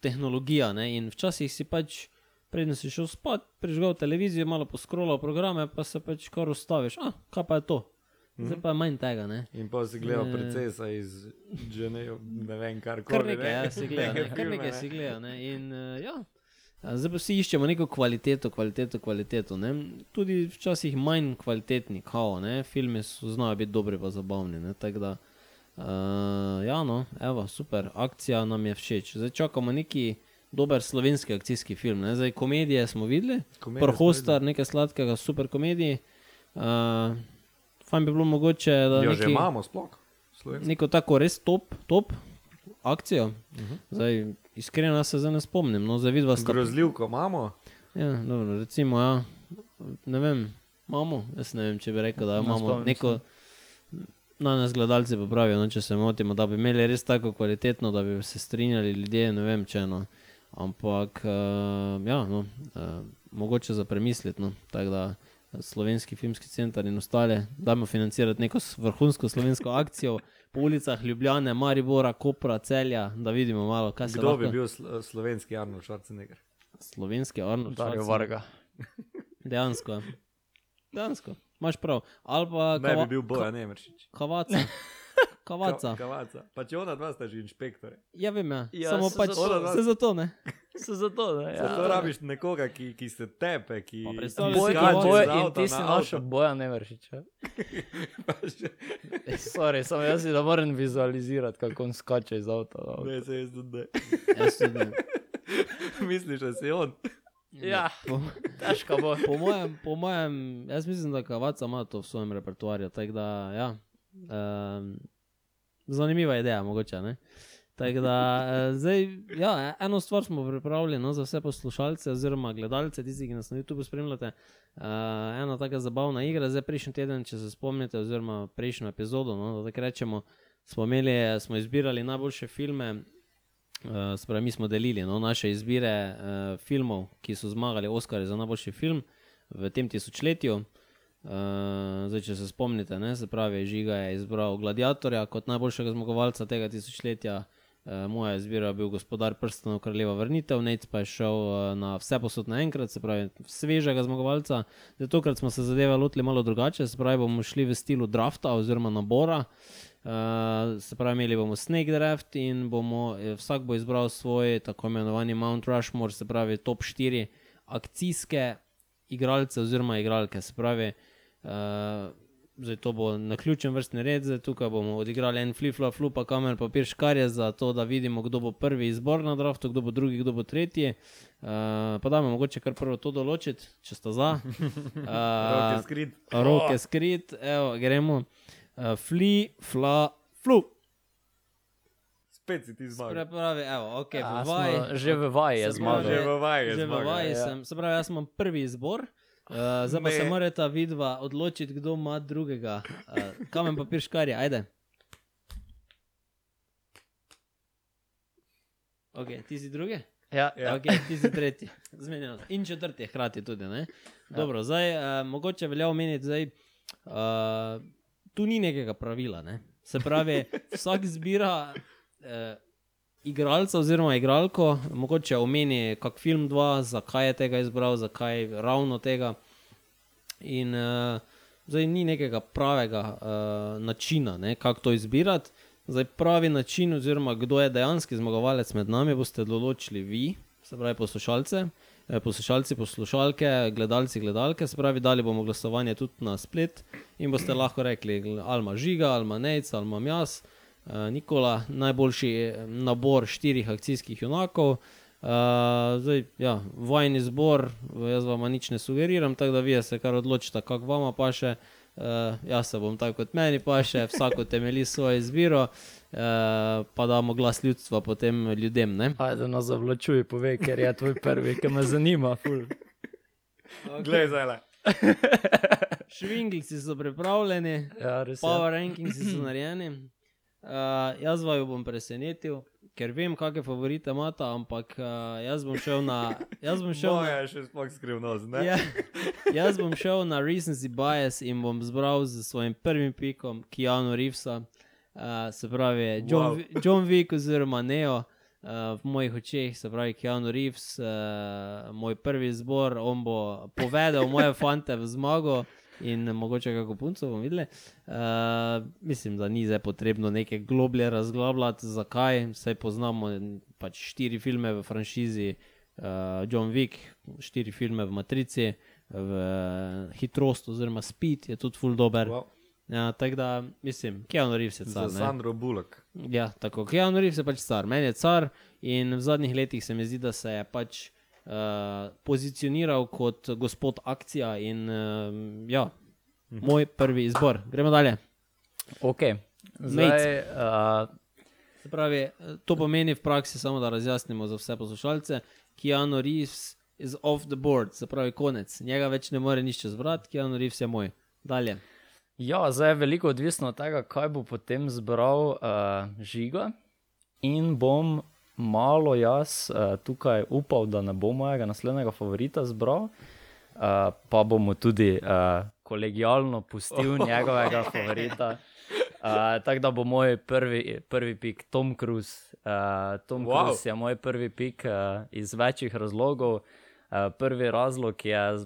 tehnologija. Ne? In včasih si pač, predtem si šel spat, prižgal televizijo, malo poskrolal programe, pa se pač kar ustaviš. Ah, kaj pa je to? Zdaj pa je manj tega. Ne? In pa si gledal Ne. procesa iz Ženeja, ne vem, kar Kar koli. nekaj, ja, si gledal, ne? kar nekaj ne. si gledal. Ne? In, uh, ja. Zdaj pa vsi iščemo neko kvaliteto, kvaliteto, kvaliteto. Ne? Tudi včasih manj kvalitetni, kao, ne? filmi so znajo biti dobri, pa zabavni. ne. Tako Da, uh, ja, no, evo, super, akcija nam je všeč. Zdaj čakamo neki dober slovenski akcijski film. Ne? Zdaj komedije smo videli, Komedije Prhostar, nekaj sladkega, super komediji. Uh, fajn bi bilo mogoče, da Jo že neki- imamo sploh. Slovensko. neko tako res top, top akcijo. Uh Mhm. -huh. zdaj, iskreno se zdaj ne spomnim. No, zdaj vidva sta. Grozljivko imamo. Ja, dobro, recimo, ja, ne vem, imamo. Jaz ne vem, če bi rekel, da imamo spomnim neko. Na nas gledalci pa pravijo, no, če se motimo, da bi imeli res tako kvalitetno, da bi se strinjali ljudje, ne vem če no. Ampak, uh, ja, no, uh, mogoče za premisliti. No. Tako da Slovenski filmski center in ostale, dajmo financirati neko s- vrhunsko slovensko akcijo po ulicah Ljubljane, Maribora, Kopra, Celja, da vidimo malo, kaj se Kdo lahko. bi bil sl slovenski Arnold Schwarzenegger? Slovenski Arnold. Schwarzenegger. Varga. Dejansko. Dejansko. Imaš prav. Ali pa Ne bi bil Bojan Emeršič. kavaca. Kavaca. Kavaca. Pa če ona dva sta že inšpektorja. Ja, vem, ja. Ja, Samo se pač zato- se zato ne. Se zato, da Ja. To rabiš nekoga, ki, ki se tepe, ki ki predstavljaj si, Boj, in ti si na našel avto. boja nevršiča. Sorry, samo jaz si da moram vizualizirati, kako on skače iz avta. na avto. Ne, se jaz tudi ne. Jaz tudi ne. Misliš, da si on? Ja, Po, težko bo. po, mojem, po mojem, jaz mislim, da Kavaca ima to v svojem repertoarju. tako Da, ja, um, zanimiva ideja, mogoče. Ne? Tako da, eh, zdaj, ja, eno stvar smo pripravili no, za vse poslušalce oziroma gledalce, tisti, ki nas na YouTubu spremljate. Uh, ena taka zabavna igra, zdaj prejšnji teden, če se spomnite, oziroma prejšnjo epizodo, no, da tako rečemo, smo, imeli, smo izbirali najboljše filme. Uh, spravi, mi smo delili no, naše izbire uh, filmov, ki so zmagali Oscarje za najboljši film v tem tisočletju. Uh, zdaj, če se spomnite, ne, se pravi, Žiga je izbral Gladiatorja kot najboljšega zmagovalca tega tisočletja. Uh, moja izbira je bil gospodar prstanov kraljeva vrnitev, Nec pa je šel uh, na vse posod naenkrat, se pravi, svežega zmagovalca. Zdaj, tokrat smo se zadeve lotili malo drugače, se pravi, bomo šli v stilu drafta oziroma nabora. Uh, se pravi, imeli bomo Snake Draft in bomo, vsak bo izbral svoj tako imenovani Mount Rushmore, se pravi top 4 akcijske igralce oziroma igralke. Se pravi, uh, zdaj to bo na ključen vrstni red, zdaj tukaj bomo odigrali en flip-flop, flupa, kamer, papir, škarje, zato da vidimo, kdo bo prvi izbor na draftu, kdo bo drugi, kdo bo tretji. Uh, pa da mogoče kar prvo to določiti, če sta za. Roke Uh, skrit. roke skrit, evo, gremo. Uh, fli, fla, flu. Spet si ti zmagal. Prepravi, evo, ok, Ja, v vaji. smo, že v vaji je Se zmagal. pravi, Že v vaji je Že v zmagal, vaji ja. sem, se pravi, jaz imam prvi izbor. Uh, zdaj pa Ne. se morata vidva odločiti, kdo ima drugega. Uh, kamen papir škarje, ajde. Ok, ti si drugi? Ja, Ja. Ok, ti si tretji. Zmenjeno. In četrti, hkrati tudi. Ne? Dobro, zdaj uh, mogoče velja omeniti, da uh, tu ni nekega pravila. Ne? Se pravi, vsak zbira uh, igralca oziroma igralko, mogoče omeni kak film dva, zakaj je tega izbral, zakaj ravno tega. In uh, zdaj ni nekega pravega uh, načina, ne, kako to izbirati. Zdaj, pravi način, oziroma kdo je dejanski zmagovalec med nami, boste določili vi, se pravi poslušalce, eh, poslušalci, poslušalke, gledalci, gledalke. Se pravi, dali bomo glasovanje tudi na splet in boste lahko rekli, ali ima žiga, ali ima nejc, ali imam jaz. Uh, Nikola, najboljši eh, nabor štirih akcijskih junakov. Uh, zdaj, ja, vojni zbor, jaz vam nič ne sugeriram, tako da vi se kar odločite, kako vama pa še. Uh, jaz se bom tako kot meni pa še, vsak temelji svojo izbiro, uh, pa damo glas ljudstva potem ljudem. Ne? Ajde, nas zavlačuj, povej, ker je tvoj prvi, ki me zanima. Ful. Glej, zdaj le. Švinglici so pripravljeni, Ja, power rankingsi so narejeni. Uh, jaz vaju bom presenetil, ker vem, kakšne favorite imate, ampak uh, jaz bom šel na. Jaz bom šel na Moja je še sploh skrivnost, ne? Ja, jaz bom šel na recency bias in bom zbral z svojim prvim pikom Keanu Reevesa, uh, se pravi John, Wow. John Wick oziroma Neo. Uh, v mojih očeh, se pravi, Keanu Reeves, uh, moj prvi izbor, on bo povedal moje fante v zmago in mogoče kako punco bomo videli. Uh, mislim, da ni zdaj potrebno neke globlje razglabljati, zakaj. Saj poznamo pač štiri filme v franšizi uh, John Wick, štiri filme v Matrici, v uh, Hitrost oziroma Speed je tudi full dober. Wow. Ja, tako da mislim, Keanu Reeves je Za car. ne. Sandro Bullock. Ja, tako. Keanu Reeves je pač car, meni je car in v zadnjih letih se mi zdi, da se je pač uh, pozicioniral kot gospod akcija in uh, ja, moj prvi izbor. Gremo dalje. Ok. Zdaj, uh, Se pravi, to pomeni v praksi, samo da razjasnimo za vse poslušalce, Keanu Reeves is off the board, se pravi, konec. Njega več ne more nišče zbrati, Keanu Reeves je moj. Dalje. ja, zdaj je veliko odvisno od tega, kaj bo potem zbral uh, žiga. In bom malo jaz uh, tukaj upal, da ne bo mojega naslednjega favorita zbral. uh, pa bomo tudi uh, kolegijalno pustil njegovega favorita. Uh, Tako da bo moj prvi, prvi pik Tom Cruise. Uh, Tom Wow. Cruise je moj prvi pik uh, iz večjih razlogov. Uh, prvi razlog je uh,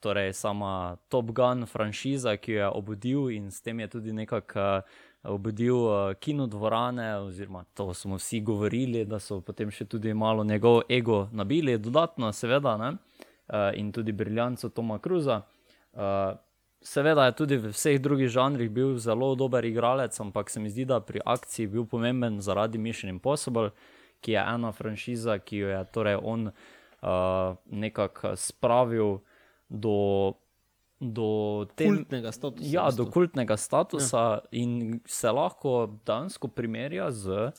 torej sama Top Gun franšiza, ki jo je obudil in s tem je tudi nekako uh, obudil uh, kinodvorane, oziroma to smo vsi govorili, da so potem še tudi malo njegov ego nabili, dodatno, seveda, uh, in tudi briljanco Toma Cruza. Uh, seveda je tudi v vseh drugih žanrih bil zelo dober igralec, ampak se mi zdi, da pri akciji bil pomemben zaradi Mission Impossible, ki je ena franšiza, ki jo je torej on uh, nekako spravil do. Do te Kultnega statusa. Ja, do kultnega statusa ja. in se lahko dejansko primerja z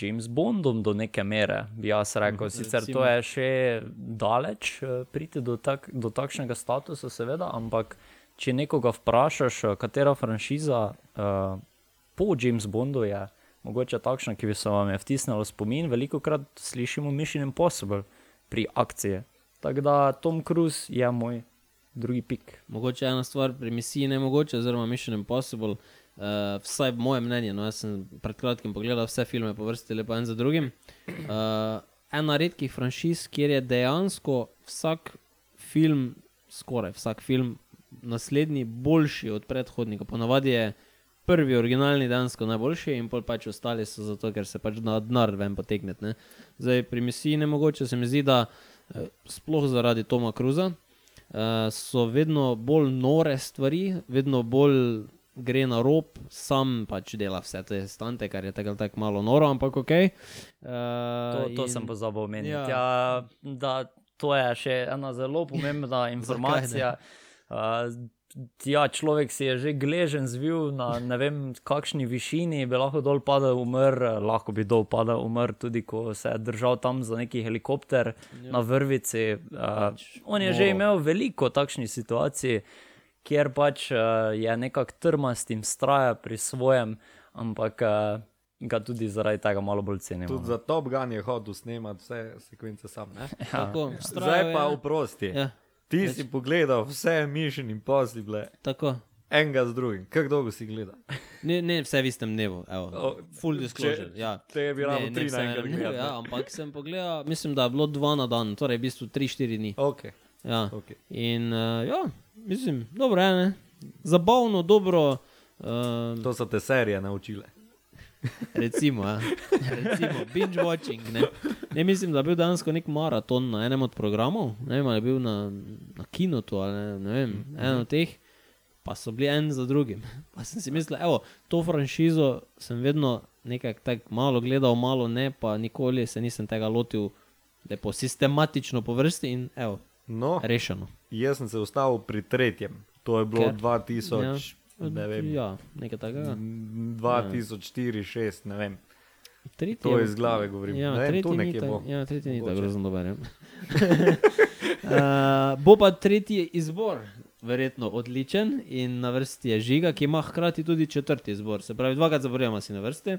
James Bondom do neke mere, bi jaz rekel. Sicer to recimo. je še daleč eh, priti do, tak, do takšnega statusa, seveda, ampak če nekoga vprašaš, eh, katera franšiza uh, po James Bondu je mogoče takšna, ki bi se vam je vtisnila v spomin, veliko krat slišimo Mission Impossible pri akciji. Tako da Tom Cruise je moj drugi pik. Mogoče ena stvar pri misiji ne mogoče, oziroma Mission Impossible, uh, vsaj moje mnenje. No, jaz sem pred kratkim pogledal vse filme po vrsti, lepo en za drugim. Uh, ena redkih franšiz, kjer je dejansko vsak film, skoraj vsak film, naslednji boljši od predhodnika. Ponavadi je prvi, originalni, dejansko najboljši, in pol pač ostali so zato, ker se pač na denar ven potegnete. ne. Zdaj pri misiji ne mogoče, se mi zdi, da eh, sploh zaradi Toma Cruza so vedno bolj nore stvari, vedno bolj gre na rob, sam pač dela vse te stante, kar je tako tako malo noro, ampak ok. Uh, To, to in... sem pozabil omeniti. ja. Ja. Da, to je še ena zelo pomembna informacija. uh, ja, človek si je že gležen zvil na ne vem kakšni višini, bi lahko dol padel, umrl, lahko bi dol padel, umrl, tudi ko se je držal tam za neki helikopter ja. na vrvici. Uh, on je že noro. imel veliko takšnih situacij, kjer pač uh, je nekako trmast in straja pri svojem, ampak uh, ga tudi zaradi tega malo bolj cenimo. Tudi za Top Gun je hodil snemati vse sekvence sam. Ne? Tako, Zdaj vztrajal pa je. oprosti. Ja, Ti si pogledal vse Mission Impossible, tako. enega z drugim. Kako dolgo si gledal? Ne, ne vse v istem dnevu, evo. O, full disclosure. če- Ja. te bi rabo Ne, ne tri vse naenkrat v enem dnevu, gledati, Ja, ampak sem pogledal, mislim, da je bilo dva na dan, torej v bistvu tri, štiri dni. Okay. Ja. Okay. In uh, ja, mislim, dobro je, ne? zabavno, dobro. Uh, To so te serije naučile. Recimo, ja. recimo binge watching. Ne? ne mislim, da je bil dejansko nek maraton na enem od programov, ne vem, ali je bil na, na kinotu ali ne, ne vem, mm -hmm. en od teh. Pa so bili en za drugim. Pa sem si mislil, evo, to franšizo sem vedno nekako tako malo gledal, malo ne, pa nikoli se nisem tega lotil lepo sistematično po vrsti in evo, No, rešeno. jaz sem se ustavil pri tretjem. To je bilo Ker? 2000, ne vem, Ja, nekaj takega. 2004, 2006, ne vem. Tretji To je- iz glave govorim. Ja, Ne tretji ni ta-. Ja, tretji ni tako Mogoče. grozno dober. ja. uh, bo pa tretji izbor, verjetno odličen in na vrsti je žiga, ki ima hkrati tudi četrti izbor. Se pravi, dvakrat zaborjamo si na vrsti.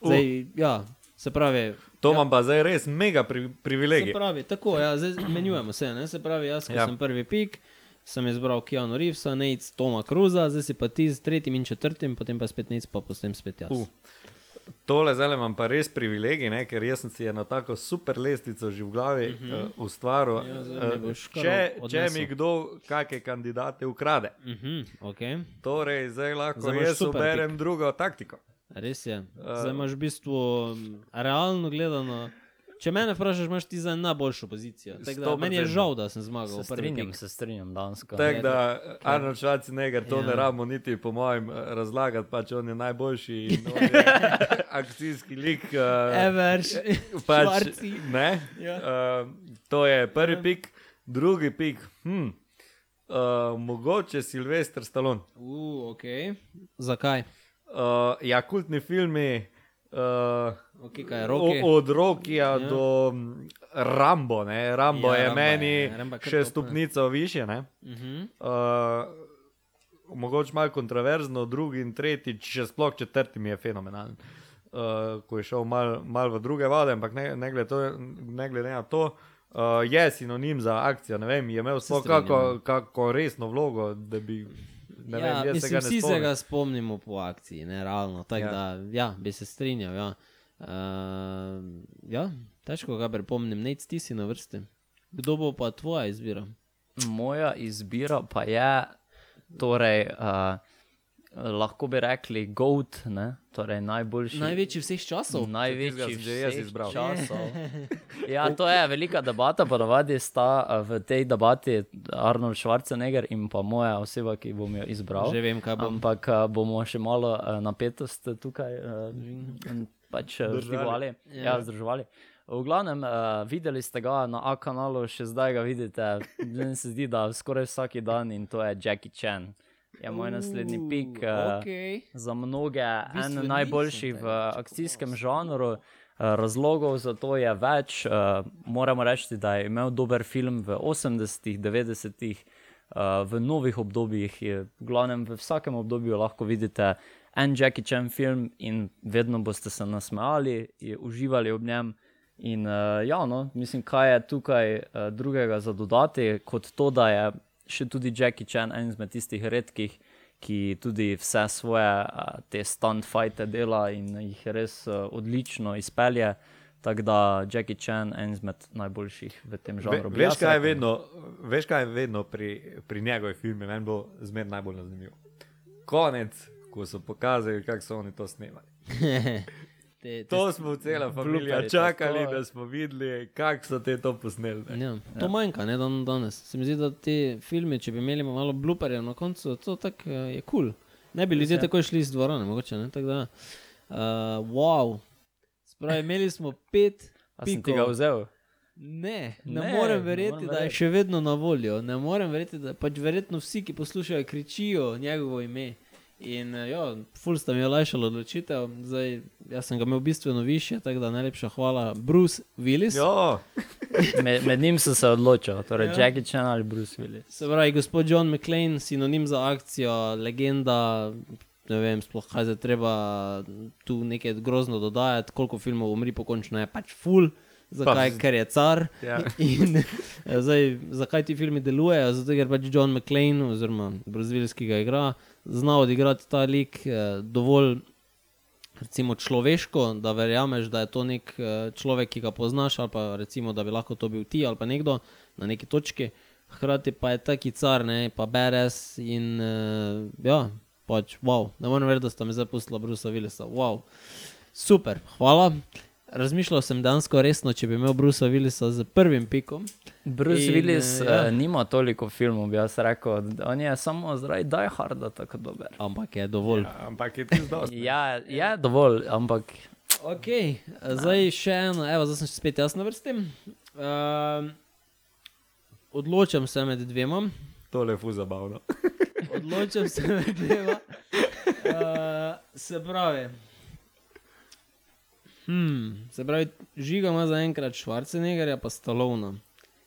Zdaj, uh. ja, se pravi. To ja, imam pa zdaj res mega pri, Se privilegij. pravi, tako, ja, zdaj menjujemo se. Ne? Se pravi, jaz, ja. Ja. sem prvi pik, sem izbral Keanu Reevesa, Nate, Toma Cruza, zdaj si pa ti z tretjim in četrtim, potem pa spet Nate, pa potem spet jaz. Uh. Tole zdaj imam pa res privilegij, ne? ker jaz sem si eno tako super lestvico že v glavi uh -huh. uh, ustvaril. Mhm. Ja, Uh, če, če mi kdo kakšne kandidate ukrade, Uh -huh, okay. torej zdaj lahko Zdaj jaz uberem pik. drugo taktiko. Res je. Zdaj imaš v bistvu m, realno gledano. Če me vprašaš, imaš ti za najboljšo pozicijo. Da, meni je 100%. žal, da sem zmagal. Se strinjam, se strinjam, dansko. Tako da Arnold Schwarzenegger to Ja. ne rabimo niti po mojem eh, razlagati, pač on je najboljši in on je akcijski lik. Uh, Everš, pač, Švarci. ne, Ja. uh, to je prvi pik, drugi pik. Hm. Uh, mogoče Silvestr Stallone. Uh, okay. Zakaj? Uh, ja, kultni filmi. Uh, roki? o- Od Rokija Ja. ja. do mm, Rambo. Ne? Rambo Ja, ja, je Rambo meni je, Rambo je kar še top, ne. stopnico više. Ne? Uh -huh. Uh, mogoče malo kontroverzno, drugi in tretji, še sploh četrti mi je fenomenalen. Uh, ko je šel malo mal v druge vode, ampak ne, ne, glede to, ne glede na to, uh, je sinonim za akcijo. Ne vem, je imel sploh kako, ja. kako resno vlogo, da bi. Ne ja, vem, se mislim, ne vsi se spomnim. ga spomnimo po akciji, ne realno. Tako Ja. ja. da, ja, bi se strinjal. Ja. Uh, ja, težko ga pripomnim, nec ti si na vrsti. Kdo bo pa tvoja izbira? Moja izbira pa je, torej, uh, lahko bi rekli, GOAT, ne? torej najboljši. Največji vseh časov. Največji sem že jaz vseh izbral. časov. Ja, to je velika debata, ponavadi sta a, v tej debati Arnold Schwarzenegger in pa moja oseba, ki bom jo izbral. Že vem, kaj bom. Ampak a, bomo še malo a, napetost tukaj m, pač Držali. vzdrževali. Ja. Ja, vzdrževali. V glavnem, uh, videli ste ga na A kanalu, še zdaj ga vidite. Meni se zdi, da skoraj vsak dan in to je Jackie Chan. Je moj naslednji pik. Uh, Okay. za mnoge en najboljši v akcijskem žanru. Eh, Razlogov za to je več. eh, Moramo reči, da je imel dober film v 80-ih, 90-ih, eh, v novih obdobjih. je- V glavnem, v vsakem obdobju lahko vidite en Jackie Chan film in vedno boste se nasmejali, in uživali ob njem. In uh, ja, no, mislim, kaj je tukaj uh, drugega za dodati, kot to, da je še tudi Jackie Chan en izmed tistih redkih, ki tudi vse svoje uh, te stunt-fajte dela in jih res uh, odlično izpelje. Tako da Jackie Chan je en izmed najboljših v tem Ve, žanru. Bi veš, kaj je vedno, veš, kaj je vedno pri, pri njegovih filmih, meni bo zmeraj najbolj zanimivo. Konec, ko so pokazali, kako so oni to snemali. Te, te To smo cela familija čakali, to- da smo videli, kako so te to posneli. ne. Ja, to ja. manjka, ne dan danes. Se mi zdi, da ti filmi, če bi imeli malo blooperjev na koncu, to tak, uh, je kul. Cool. Ne bi ljudje tako šli iz dvorane, mogoče ne. Tako da, uh, wow. Spravi, imeli smo pet. A sem ti pikov. ga vzel? Ne, ne, Ne, morem verjeti, da je še vedno na voljo. Ne morem verjeti, da pač verjetno vsi, ki poslušajo, kričijo njegovo ime. In eh, ja, ful sta mi olajšala odločitev. Zdaj, jaz sem ga imel bistveno više, tako da najlepša hvala Bruce Willis. Jo, Med, med njim sem se odločil, torej Ja. ja. Jackie Chan ali Bruce Willis. Se pravi, gospod John McClane, sinonim za akcijo, legenda. Ne vem, sploh kaj se treba tu nekaj grozno dodajati, koliko filmov umri, pokončno je pač full. Zakaj? Pa- Ker je car. Ja. In, eh, zdaj, zakaj ti filmi delujejo? Zato, ker pač John McClane, oziroma Bruce Willis, ki ga igra, zna odigrati ta lik eh, dovolj recimo, človeško, da verjameš, da je to nek eh, človek, ki ga poznaš, ali pa recimo, da bi lahko to bil ti ali pa nekdo na neki točki. Hkrati pa je taki car, ne, pa beres in uh, ja, pač wow. Ne morem verjeti, da sta mi zdaj pustila Brusa Willisa. Wow. Super, hvala. Razmišljal sem dejansko resno, če bi imel Brusa Willisa z prvim pikom. Bruce In, Willis eh, uh, ja. ja. nima toliko filmov, bi jaz rekel. On je samo zaradi Die Harda tako dober. Ampak je dovolj. Ja. Ampak je ti zdaj. Ja, je dovolj, ampak Ok, zdaj še eno, evo, zdaj sem spet jaz na vrsti. Uh, odločam se med dvema. Tole je fu zabavno. Odločam se med dvema. Uh, se pravi. Hmm, se pravi, žiga ima zaenkrat Schwarzeneggerja, pa Stalovna,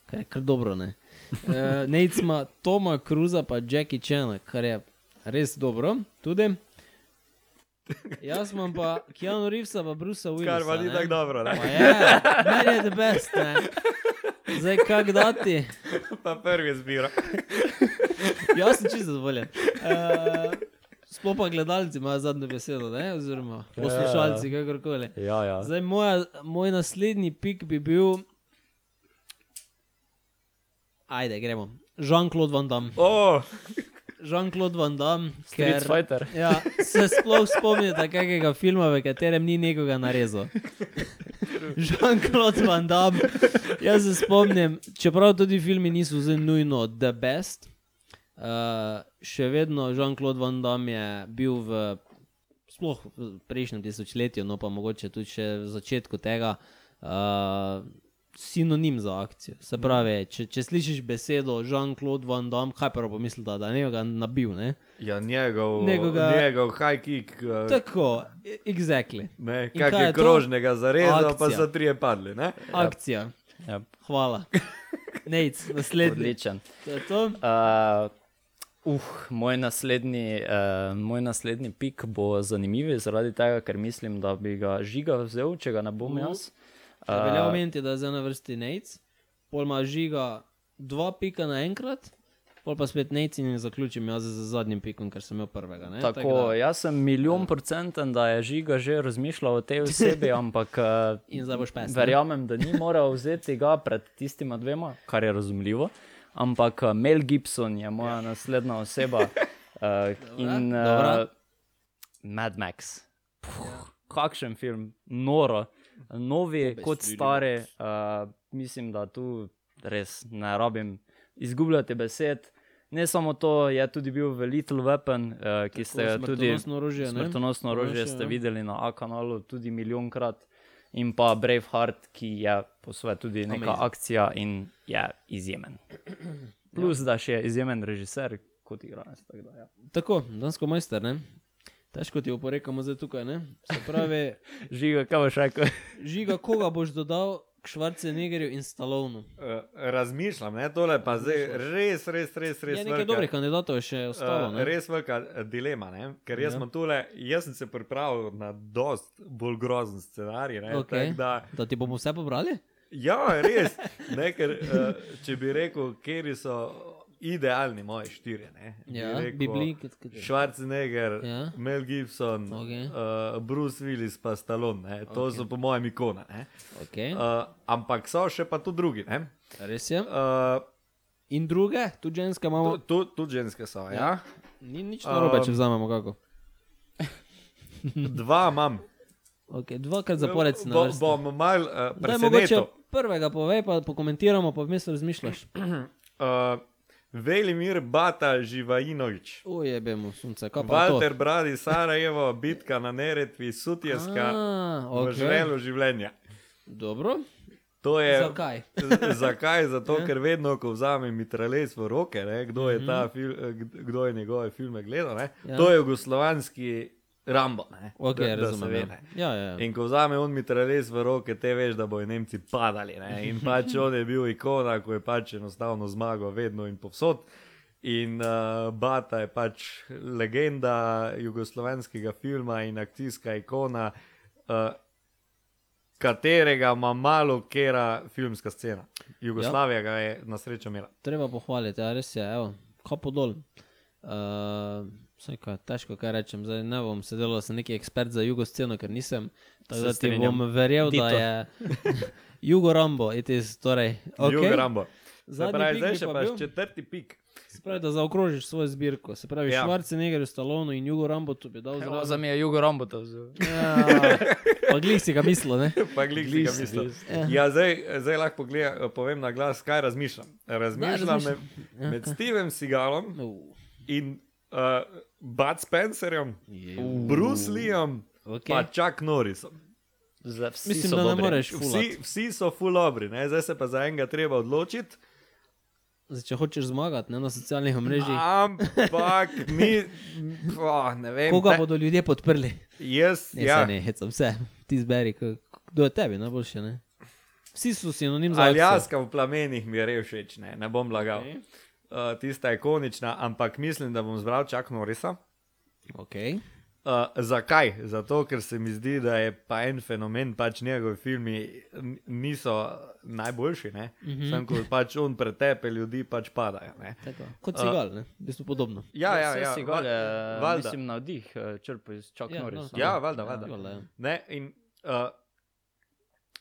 kar je kar dobro. Ne? Uh, Nec ima Toma Cruza, pa Jackie Chana, kar je res dobro. Tudi. Jaz imam pa Keanu Reevesa, pa Brusa Willisa. Kar pa ni tako dobro, Pa ne? je, meni je the best. Ne? Zdaj, kak dati? Pa prvi zbira. Jaz sem čisto zadovoljen. Uh, Sploh pa gledalci imajo zadnjo besedo, ne? oziroma poslušalci, kakorkoli. ja, ja. Zdaj, moja, moj naslednji pik bi bil. Ajde, gremo. Jean-Claude Van Damme. Oh, Jean-Claude Van Damme, Street ker Fighter. ja, se sploh spomnite kakega filma, v katerem ni nekoga narezal. Jean-Claude Van Damme. Jaz se spomnim, čeprav tudi filmi niso nujno the best, še vedno Jean-Claude Van Damme je bil v, sploh v prejšnjem tisočletju, no pa mogoče tudi še v začetku tega. Uh, Sinonim za akcijo. Se pravi, če, če slišiš besedo Jean-Claude Van Damme, kaj prvo pomisliš, da, da je nekaj nabil. Ne? ja, njegov, Nekoga- njegov high kick. Uh, Tako, e- exactly. ne, kak kaj je je to? krožnega zarezal, pa Akcija. so trije padli. Ne? Akcija. Ja, Hvala. Nec, naslednji. odličen. To je to. Uh, uh, moj, naslednji, uh, moj naslednji pik bo zanimiv, zaradi tega, ker mislim, da bi ga žiga vzel, če ga ne bom Uh. jaz. Uh, Velja omeniti, da je zdaj na vrsti Nec. pol ima žiga dva pika naenkrat, pol pa spet neci in zaključim jaz z zadnjim pikom, ker sem imel prvega. Ne? Tako, da, jaz sem milijon procenten, da je žiga že razmišljal o tej osebi, ampak eh, pes. verjamem, da ni moral vzeti ga pred tistima dvema, kar je razumljivo. Ampak eh, Mel Gibson je moja ja. naslednja oseba uh, in uh, Mad Max. Puh, kakšen film, noro, novi kot stari. Uh, mislim, da tu res ne rabim izgubljati besed. Ne samo to, je tudi bil v Little Weapon, uh, ki ste ga tudi smrtonosno orožje, smrtonosno orožje Orožje, ste ja. videli na A kanalu tudi milijonkrat. In pa Braveheart, ki je po svoje tudi neka Amazing. akcija in je izjemen. Plus, da še je izjemen režiser, kot igralec. tako da, Ja. Tako, dansko majster, ne? Težko ti oporekamo zdaj tukaj, ne? Se pravi, Žiga, kaj boš rekel? žiga, koga boš dodal k Švarcenegerju in Stalovnu? Uh, razmišljam, ne, tole pa zdaj res, res, res, res Je nekaj velika- dobrih kandidatov še ostalo, Uh, ne? res velika eh, dilema, ne? ker jaz, Ja. ja. tule, jaz sem se pripravil na dost bolj grozen scenarij. Ne? Okay. tako Da, Da ti bomo vse pobrali? ja, res. Ne, ker, če bi rekel, kje so idealni moji štirje. Ne? Ja, rekel, Bibli, kot- kot- Schwarzenegger, Ja. ja. Mel Gibson, okay. uh, Bruce Willis, pa Stallone. Ne? To okay. so po mojem ikone. ne. Okay. Uh, ampak so še pa tu drugi. ne. Res je. Uh, In druge, tudi ženske imamo. tu, tu, tudi ženske so. Ja. Ni nič narobe, če Um, vzamemo kako. Dva imam. Okay, dvakrat zapored na Bo, bom mal uh, presenetil. prvega povej, pa pokomentiramo, pa vmes razmišljaš. Uh, Velimir Bata Živajinovič. Ujebemo, sunce, kaj pa Walter Bradi, Sarajevo, bitka na Neretvi, Sutjeska, A, v žrelu življenja. Dobro. To je, Zakaj? zakaj? Zato, ker vedno, ko vzamem mitralec v roke, ne, kdo, je ta fil, eh, kd- kdo je njegove filme gledal, ne. Ja. to je jugoslovanski Rambo. Ne, Okay, da, da razumem. ve, ja. ne. Ja, ja, ja. In ko vzame on mitralec v roke, te veš, da bojo Nemci padali. Ne? In pač on je bil ikona, ko je pač enostavno zmagal vedno in povsod. In uh, Bata je pač legenda jugoslovanskega filma in akcijska ikona, uh, katerega ima malo kera filmska scena. Jugoslavija ga je na srečo imela. Treba pohvaliti, ja, res je, evo, kapo dol. Uh, Vse kaj, težko kaj rečem, zdaj ne bom sedel, da sem neki ekspert za jugosceno, ker nisem. Tako da ti bom verjel, da Dito. je Jugo Rambo, it is, torej. Okay. Jugo. Rambo. Zadnji zdaj še pa bil? četrti pik. Se pravi, da zaokrožiš svojo zbirko. Se pravi, Ja. Schwarzenegger, Stallone in Jugo Rambo, to bi dal zraven. za me je Jugo Rambo to vzel. Ja, pa glih si ga mislil, ne? Pa glih si ga Glih si, mislil. glih. Ja, zdaj, zdaj lahko pogleda, povem na glas, kaj razmišljam. Razmišljam razmišljaj. med, med Stevenom Seagalom Uh, in uh, Bud Spencerjem, Bruce Leeom, okay. pa Chuck Norrisom. Za vsi Mislim, so da ne moreš Vsi, vsi so fulobri, ne? zdaj se pa za enega treba odločiti. Zdaj, če hočeš zmagati ne, na socialnih omrežjih, Ampak mi, oh, ne vem, koga te- bodo ljudje podprli? jaz, Ne, ja, ne, hecam vse, ti zberi, kdo je tebi najboljši. Ne? Vsi so sinonim za akcijo. Aljaska v plamenih mi je res všeč, ne, ne bom lagal. Okay. Uh, tista ikonična, ampak mislim, da bom zbral Chuck Norrisa. Okay. Uh, zakaj? Zato, ker se mi zdi, da je pa en fenomen, pač njegovi filmi niso najboljši. Mm Mhm. -hmm. Sam, ko pač on pretepe ljudi, pač padajo. Ne? Tako. Kot cigal, ne? v bistvu podobno. Ja, ja, ja. si gole, va- valjda. mislim, navdih eh, črpal iz Chuck Ja, Norrisa. no. Ja, valjda, valjda. Valjda, ja. Ne, in, uh,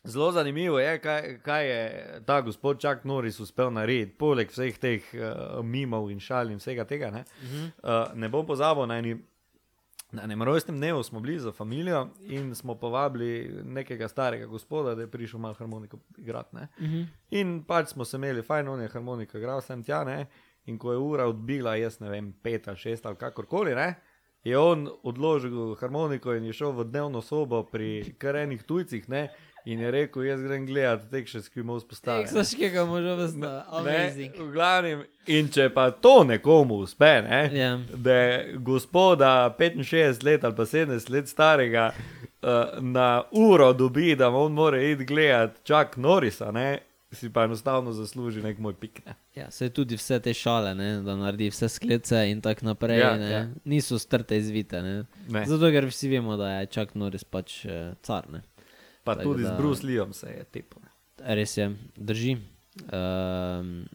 zelo zanimivo je, kaj, kaj je ta gospod Chuck Norris uspel narediti, poleg vseh teh uh, mimov in šal in vsega tega. Ne, uh -huh. uh, ne bom pozabil na eni. Na enem rojstnem dnevu smo bili za družino in smo povabili nekega starega gospoda, da je prišel malo harmoniko igrati. ne. In pač smo se imeli fajn, on je harmoniko igral sem tja, ne? in ko je ura odbila, jaz ne vem, pet ali šest ali kakorkoli, ne? je on odložil harmoniko in je šel v dnevno sobo pri kar enih tujcih ne? In je rekel, jaz grem gledati tek še skimo vzpostaviti. Teksaškega moža vsta, amazing. V glavnem, in če pa to nekomu uspe, ne, Ja. da gospoda 65 let ali pa 70 let starega uh, na uro dobi, da on mora iti gledati Chuck Norrisa, ne, si pa enostavno zasluži nek moj pik. Ne. Ja, se tudi vse te šale, ne, da naredi vse sklece in tako naprej, Ja, ne, ja. niso strte izvite. Ne. Ne. Zato, ker vsi vemo, da je Chuck Norris pač eh, car. Ne. Pa Tako tudi da- z Bruce Leeom se je tepel. Res je, drži. Um,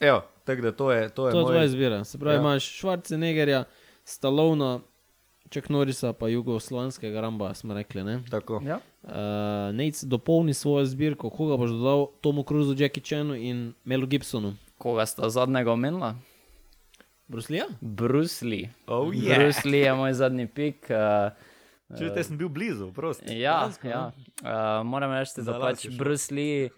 Evo, tako da to je, to je to je moj... tvoja izbira. Se pravi, Ja. imaš Schwarzeneggerja, Stalona, Ček Norisa, pa jugoslovanskega Ramba, smo rekli. Ne? Tako. Ja. Uh, Nec dopolni svojo zbirko, koga boš dodal Tomu Cruisu, Jackie Chanu in Melu Gibsonu. Koga sta zadnjega omenila? Bruslija? Bruce Lee. Oh, yeah. Bruce Lee je moj zadnji pik. Uh, Če te sem bil blizu, prosti. Ja, ja. Uh, moram reči, da pač Lee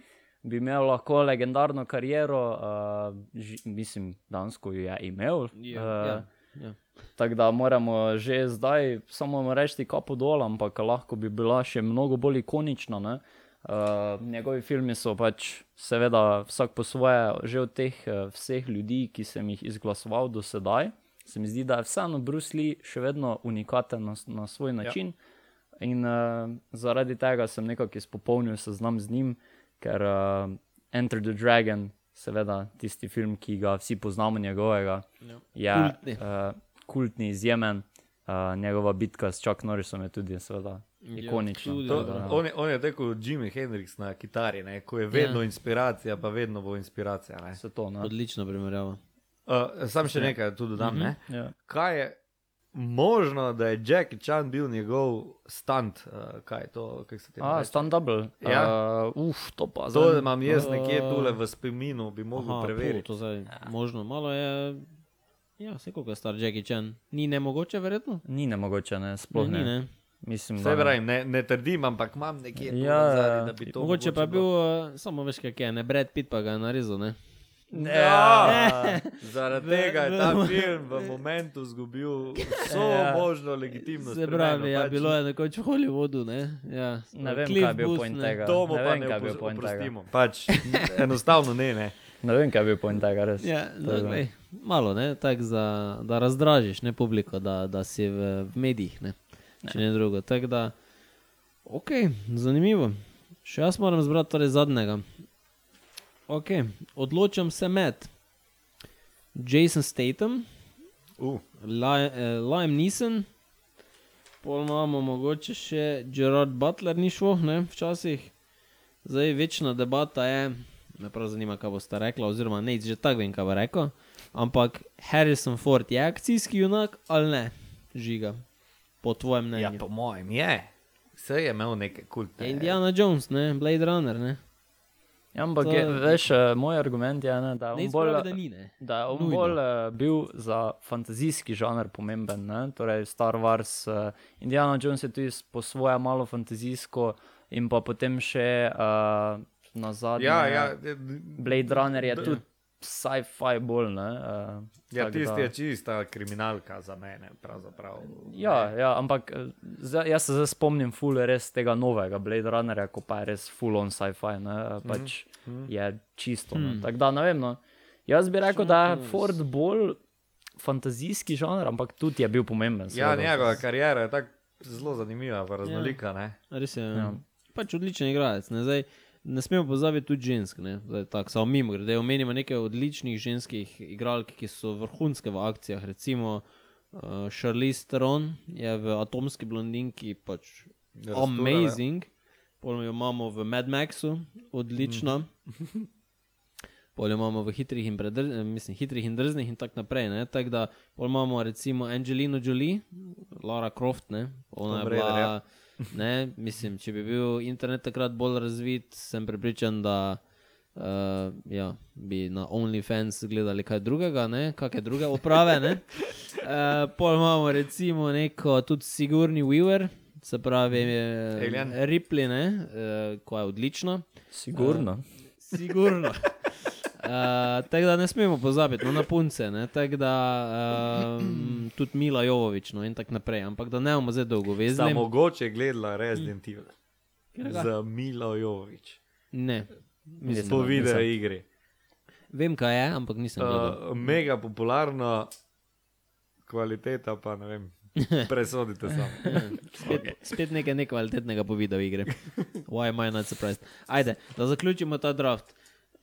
bi imel lahko legendarno kariero, uh, ži, mislim, dansko jo je imel. Ja, eh, ja, ja. Tako da moramo že zdaj samo reči kapo dol, ampak lahko bi bila še mnogo bolj ikonična. ne. Uh, njegovi filmi so pač, seveda, vsak po svoje, že od teh uh, vseh ljudi, ki sem jih izglasoval do sedaj. Se mi zdi, da je vseeno Bruce Lee še vedno unikaten na, na svoj način. Ja. In uh, zaradi tega sem nekako izpopolnil seznam z njim, ker uh, Enter the Dragon, seveda tisti film, ki ga vsi poznamo njegovega, je Kultni. uh, kultni, izjemen. Uh, njegova bitka s Chuck Norrisom je tudi, seveda, ikonična. tudi, To, da- on, je, on je tako kot Jimi Hendrix na kitari, ne? ko je vedno Ja. ja. inspiracija, pa vedno bo inspiracija. To. Ne? Odlična primerjava. Uh, sam še nekaj tu dodam. Mm -hmm. Ja. Kaj je možno, da je Jackie Chan bil njegov stunt? Uh, kaj je to? kako se temu A, reče? stand double. Ja. Uh, uf, to pa To zdaj- imam jaz nekje tule v spominu, bi mogel preveriti. To, to zdaj, možno, malo je. Ja, se koliko je star Jackie Chan. Ni nemogoče, verjetno? Ni nemogoče, ne, sploh ne, ne. ni, ne. Mislim, Vse da ne. pravim, ne, ne trdim, ampak imam nekje Ja, ja. da bi to Mogoče pa je bil, bilo. uh, samo veš, kaj je, ne Brad Pitt pa ga je narezal. Ne? Ja, zaradi V- tega je ta film v momentu izgubil vso Ja. možno legitimnost. Se pravi, ja, pač bilo je nekoč v Hollywoodu. Ne, ja, Ne vem, Cliff kaj je bil point ne. tega. To Ne pa vem, ne bil point tega. Pač, enostavno ne, ne. Ne vem, kaj bil point tega, res. Ja, no, Tako da- glej, malo, ne, tak za, da razdražiš ne, publiko, da, da si v, v medijih, ne, če ne drugo. Tako da, ok, zanimivo. Še jaz moram zbrati torej zadnjega. Ok, odločam se med Jason Statham, Uh, eh, Liam Neeson, pol imamo mogoče še Gerard Butler, ni šlo, ne, včasih. Zdaj večna debata je, me prav zanima, kaj boste rekla, oziroma ne, že tako vem, kaj bo rekel. Ampak Harrison Ford je akcijski junak ali ne, žiga, po tvojem ja, mnenju. po mojem je. Vse je imel neke kultne. Je Indiana Jones, ne, Blade Runner, ne. Ja, ampak, To je, veš, eh, moj argument je, ne, da je on bolj, izpravi, da ni, ne. da je on Nujno. bolj uh, bil za fantazijski žanr pomemben. Ne? Torej, Star Wars, uh, Indiana Jones je tudi po svoje malo fantazijsko, in pa potem še uh, na zadnje. Ja, ja, Blade Runner je tudi sci-fi bolj. Ne? Uh, ja tisti da- je čista kriminalka za mene. Ja, ja, ampak eh, zdaj, jaz se zdaj spomnim ful res tega novega Blade Runnerja, ko pa je res full on sci-fi, ne, Mhm. pač mm -hmm. je čisto. Hmm. Tako da ne vem. No. Jaz bi rekel, da je Ford bolj fantazijski žanr, ampak tudi je bil pomemben. Ja, njegova karijera je tako zelo zanimiva, pa raznolika. Ja. Res je. Ja. Ja. Pač odličen igralec. Ne, Zdaj, ne smemo pozabiti tudi žensk. Ne, Zdaj, tak, samo mimo grede. Omenimo nekaj odličnih ženskih igralk, ki so vrhunske v akcijah. Recimo uh, Charlize Theron je v Atomski blondinki pač Rastura, amazing. Pol jo imamo v Mad Maxu, odlična. Pol jo imamo v hitrih in, predr, eh, mislim, hitrih in drznih in tako naprej. ne. Tako da pol imamo recimo Angelino Jolie, Lara Croft, ne. ona je Tomb Raider, bila. ja. Ne, mislim, če bi bil internet takrat bolj razvit, sem prepričan, da uh, ja, bi na OnlyFans gledali kaj drugega, ne, kakšne druge oprave. ne. Uh, pol imamo recimo neko tudi Sigurni Weaver, se pravi eh, Alien. Ripley, ne, uh, ko je odlična. Sigurno. Sigurno. Uh, tako da ne smemo pozabiti no, na punce, ne, tako da um, tudi Mila Jovovič no, in tako naprej. Ampak da ne bomo zdaj dolgo Sta vezli. mogoče gledala Resident Evil Katerega? z Milo Jovič. Ne. Mislim, da- video igri. Vem, kaj je, ampak nisem gledal. Uh, mega popularno, kvaliteta pa ne vem. Presodite sami. Spet, spet nekaj nekvalitetnega po video igre. Why am I not surprised? Ajde, da zaključimo ta draft.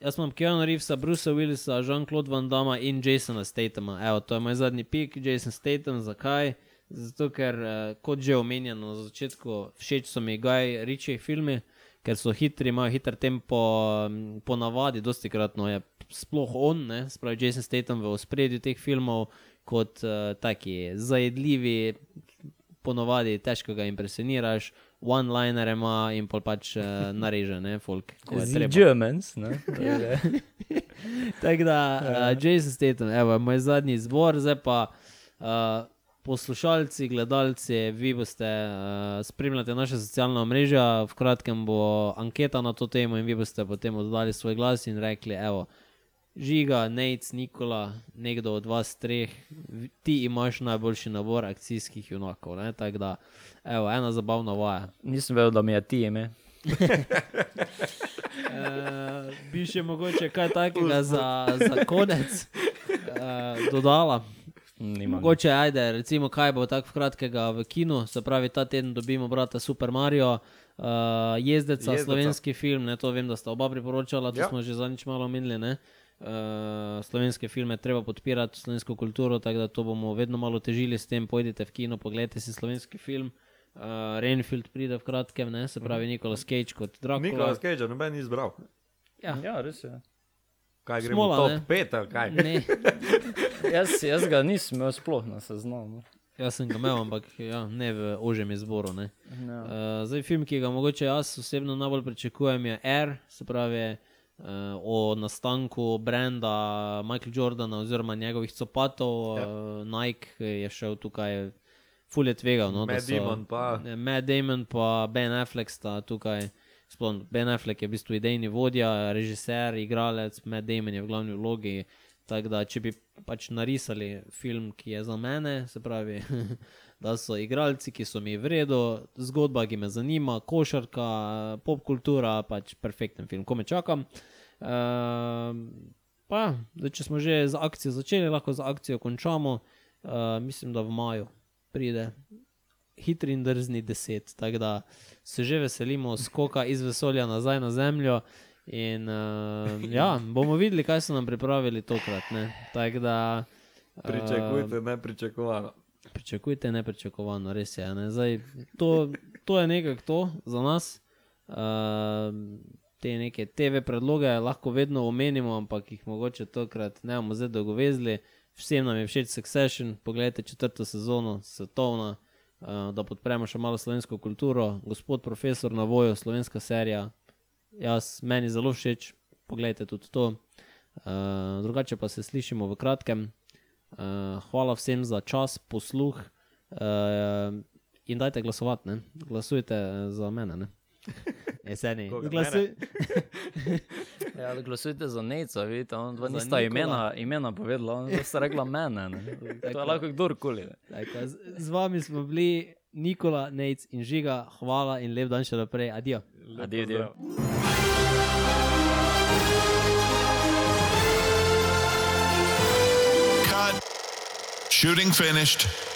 Jaz imam Keanu Reevesa, Brucea Willisa, Jean-Claude Van Damme in Jasona Statama. Evo, to je moj zadnji pik, Jason Statham. Zakaj? Zato, ker, eh, kot že omenjeno na začetku, všeč so mi Guy Ritchie filmi, ker so hitri, imajo hiter tempo, m, po navadi, dosti kratno je sploh on, ne, spravi Jason Statham v ospredju teh filmov, kot uh, taki zajedljivi, ponovadi težko ga impresioniraš, one-liner ima in pol pač uh, nareže, ne, folk. Germans. ne, je- Tako da, uh, Jason Statham, evo, moj zadnji izbor, zdaj pa uh, poslušalci, gledalci, vi boste uh, spremljati naše socialna mreža, v kratkem bo anketa na to temo in vi boste potem oddali svoj glas in rekli, evo, Žiga, Nec, Nikola, nekdo od vas treh, ti imaš najboljši nabor akcijskih junakov. ne, Tako da, evo, ena zabavna vaja. Nisem vedel, da mi je ti ime. Uh, bi še mogoče kaj takega za, za konec uh, dodala. Nimam. Mogoče ajde, recimo, kaj bo tako kratkega v kinu. Se pravi, ta teden dobimo brata Super Mario, uh, jezdeca, Jezdeca. slovenski film, ne, to vem, da sta oba priporočala, to Ja. smo že zadnjič malo omenili. ne. Uh, slovenske filme treba podpirati, slovensko kulturo, tako da to bomo vedno malo težili s tem. Pojdite v kino, pogledajte si slovenski film. Uh, Renfield pride v kratkem, ne, se pravi Nikolas Cage kot Dracula. Nikolas Cage, noben izbral. Ja. Ja, res je. Kaj gremo Smola, top ne? 5 ali kaj? Ne, Jaz, jaz ga nisem imel sploh na seznamu. jaz sem ga imel, ampak ja, ne v ožjem izboru. Ne. Ja. Uh, zdaj, film, ki ga mogoče jaz osebno najbolj pričakujem, je Air, se pravi uh, o nastanku brenda Michaela Jordana oziroma njegovih copatov. Ja. Uh, Nike je šel tukaj, ful je tvegal. No, da Matt so- Damon pa- Matt Damon pa Ben Affleck sta tukaj. Sploh Ben Affleck je v bistvu idejni vodja, režiser, igralec, Matt Damon je v glavni vlogi. Tako da, če bi pač narisali film, ki je za mene, se pravi, da so igralci, ki so mi v redu, zgodba, ki me zanima, košarka, pop kultura, pač perfekten film, ko me čakam. Uh, pa, zdaj, če smo že z akcijo začeli, lahko z akcijo končamo. Uh, mislim, da v maju pride hitri in drzni deset. Tako da se že veselimo skoka iz vesolja nazaj na zemljo. In uh, ja, bomo videli, kaj so nam pripravili tokrat. ne. Tako da. eh, Pričakujte, nepričakovano. Pričakujte nepričakovano, res je. Ne? Zdaj, to, to je nekako to za nas. Uh, te neke TV predloge lahko vedno omenimo, ampak jih mogoče tokrat ne bomo zdaj dolgovezli. Vsem nam je všeč Succession, pogledajte četrto sezono, svetovna, uh, da podpremo še malo slovensko kulturo. Gospod profesor na voju, slovenska serija, jaz meni zelo všeč, pogledajte tudi to. Uh, drugače pa se slišimo v kratkem. Uh, hvala vsem za čas, posluh uh, in dajte glasovati. Ne? Glasujte eh, za mene. Ne? Jeseni. Koga, Glasuj... Ja, glasujte za Neca, vidite, on dva nista Nikola. imena, imena povedala, on sta rekla mene. Ne. To je lahko kdorkoli. Tako, z, z vami smo bili Nikola, Nec in Žiga. Hvala in lep dan še naprej. Adijo. Adijo, adijo. Shooting finished.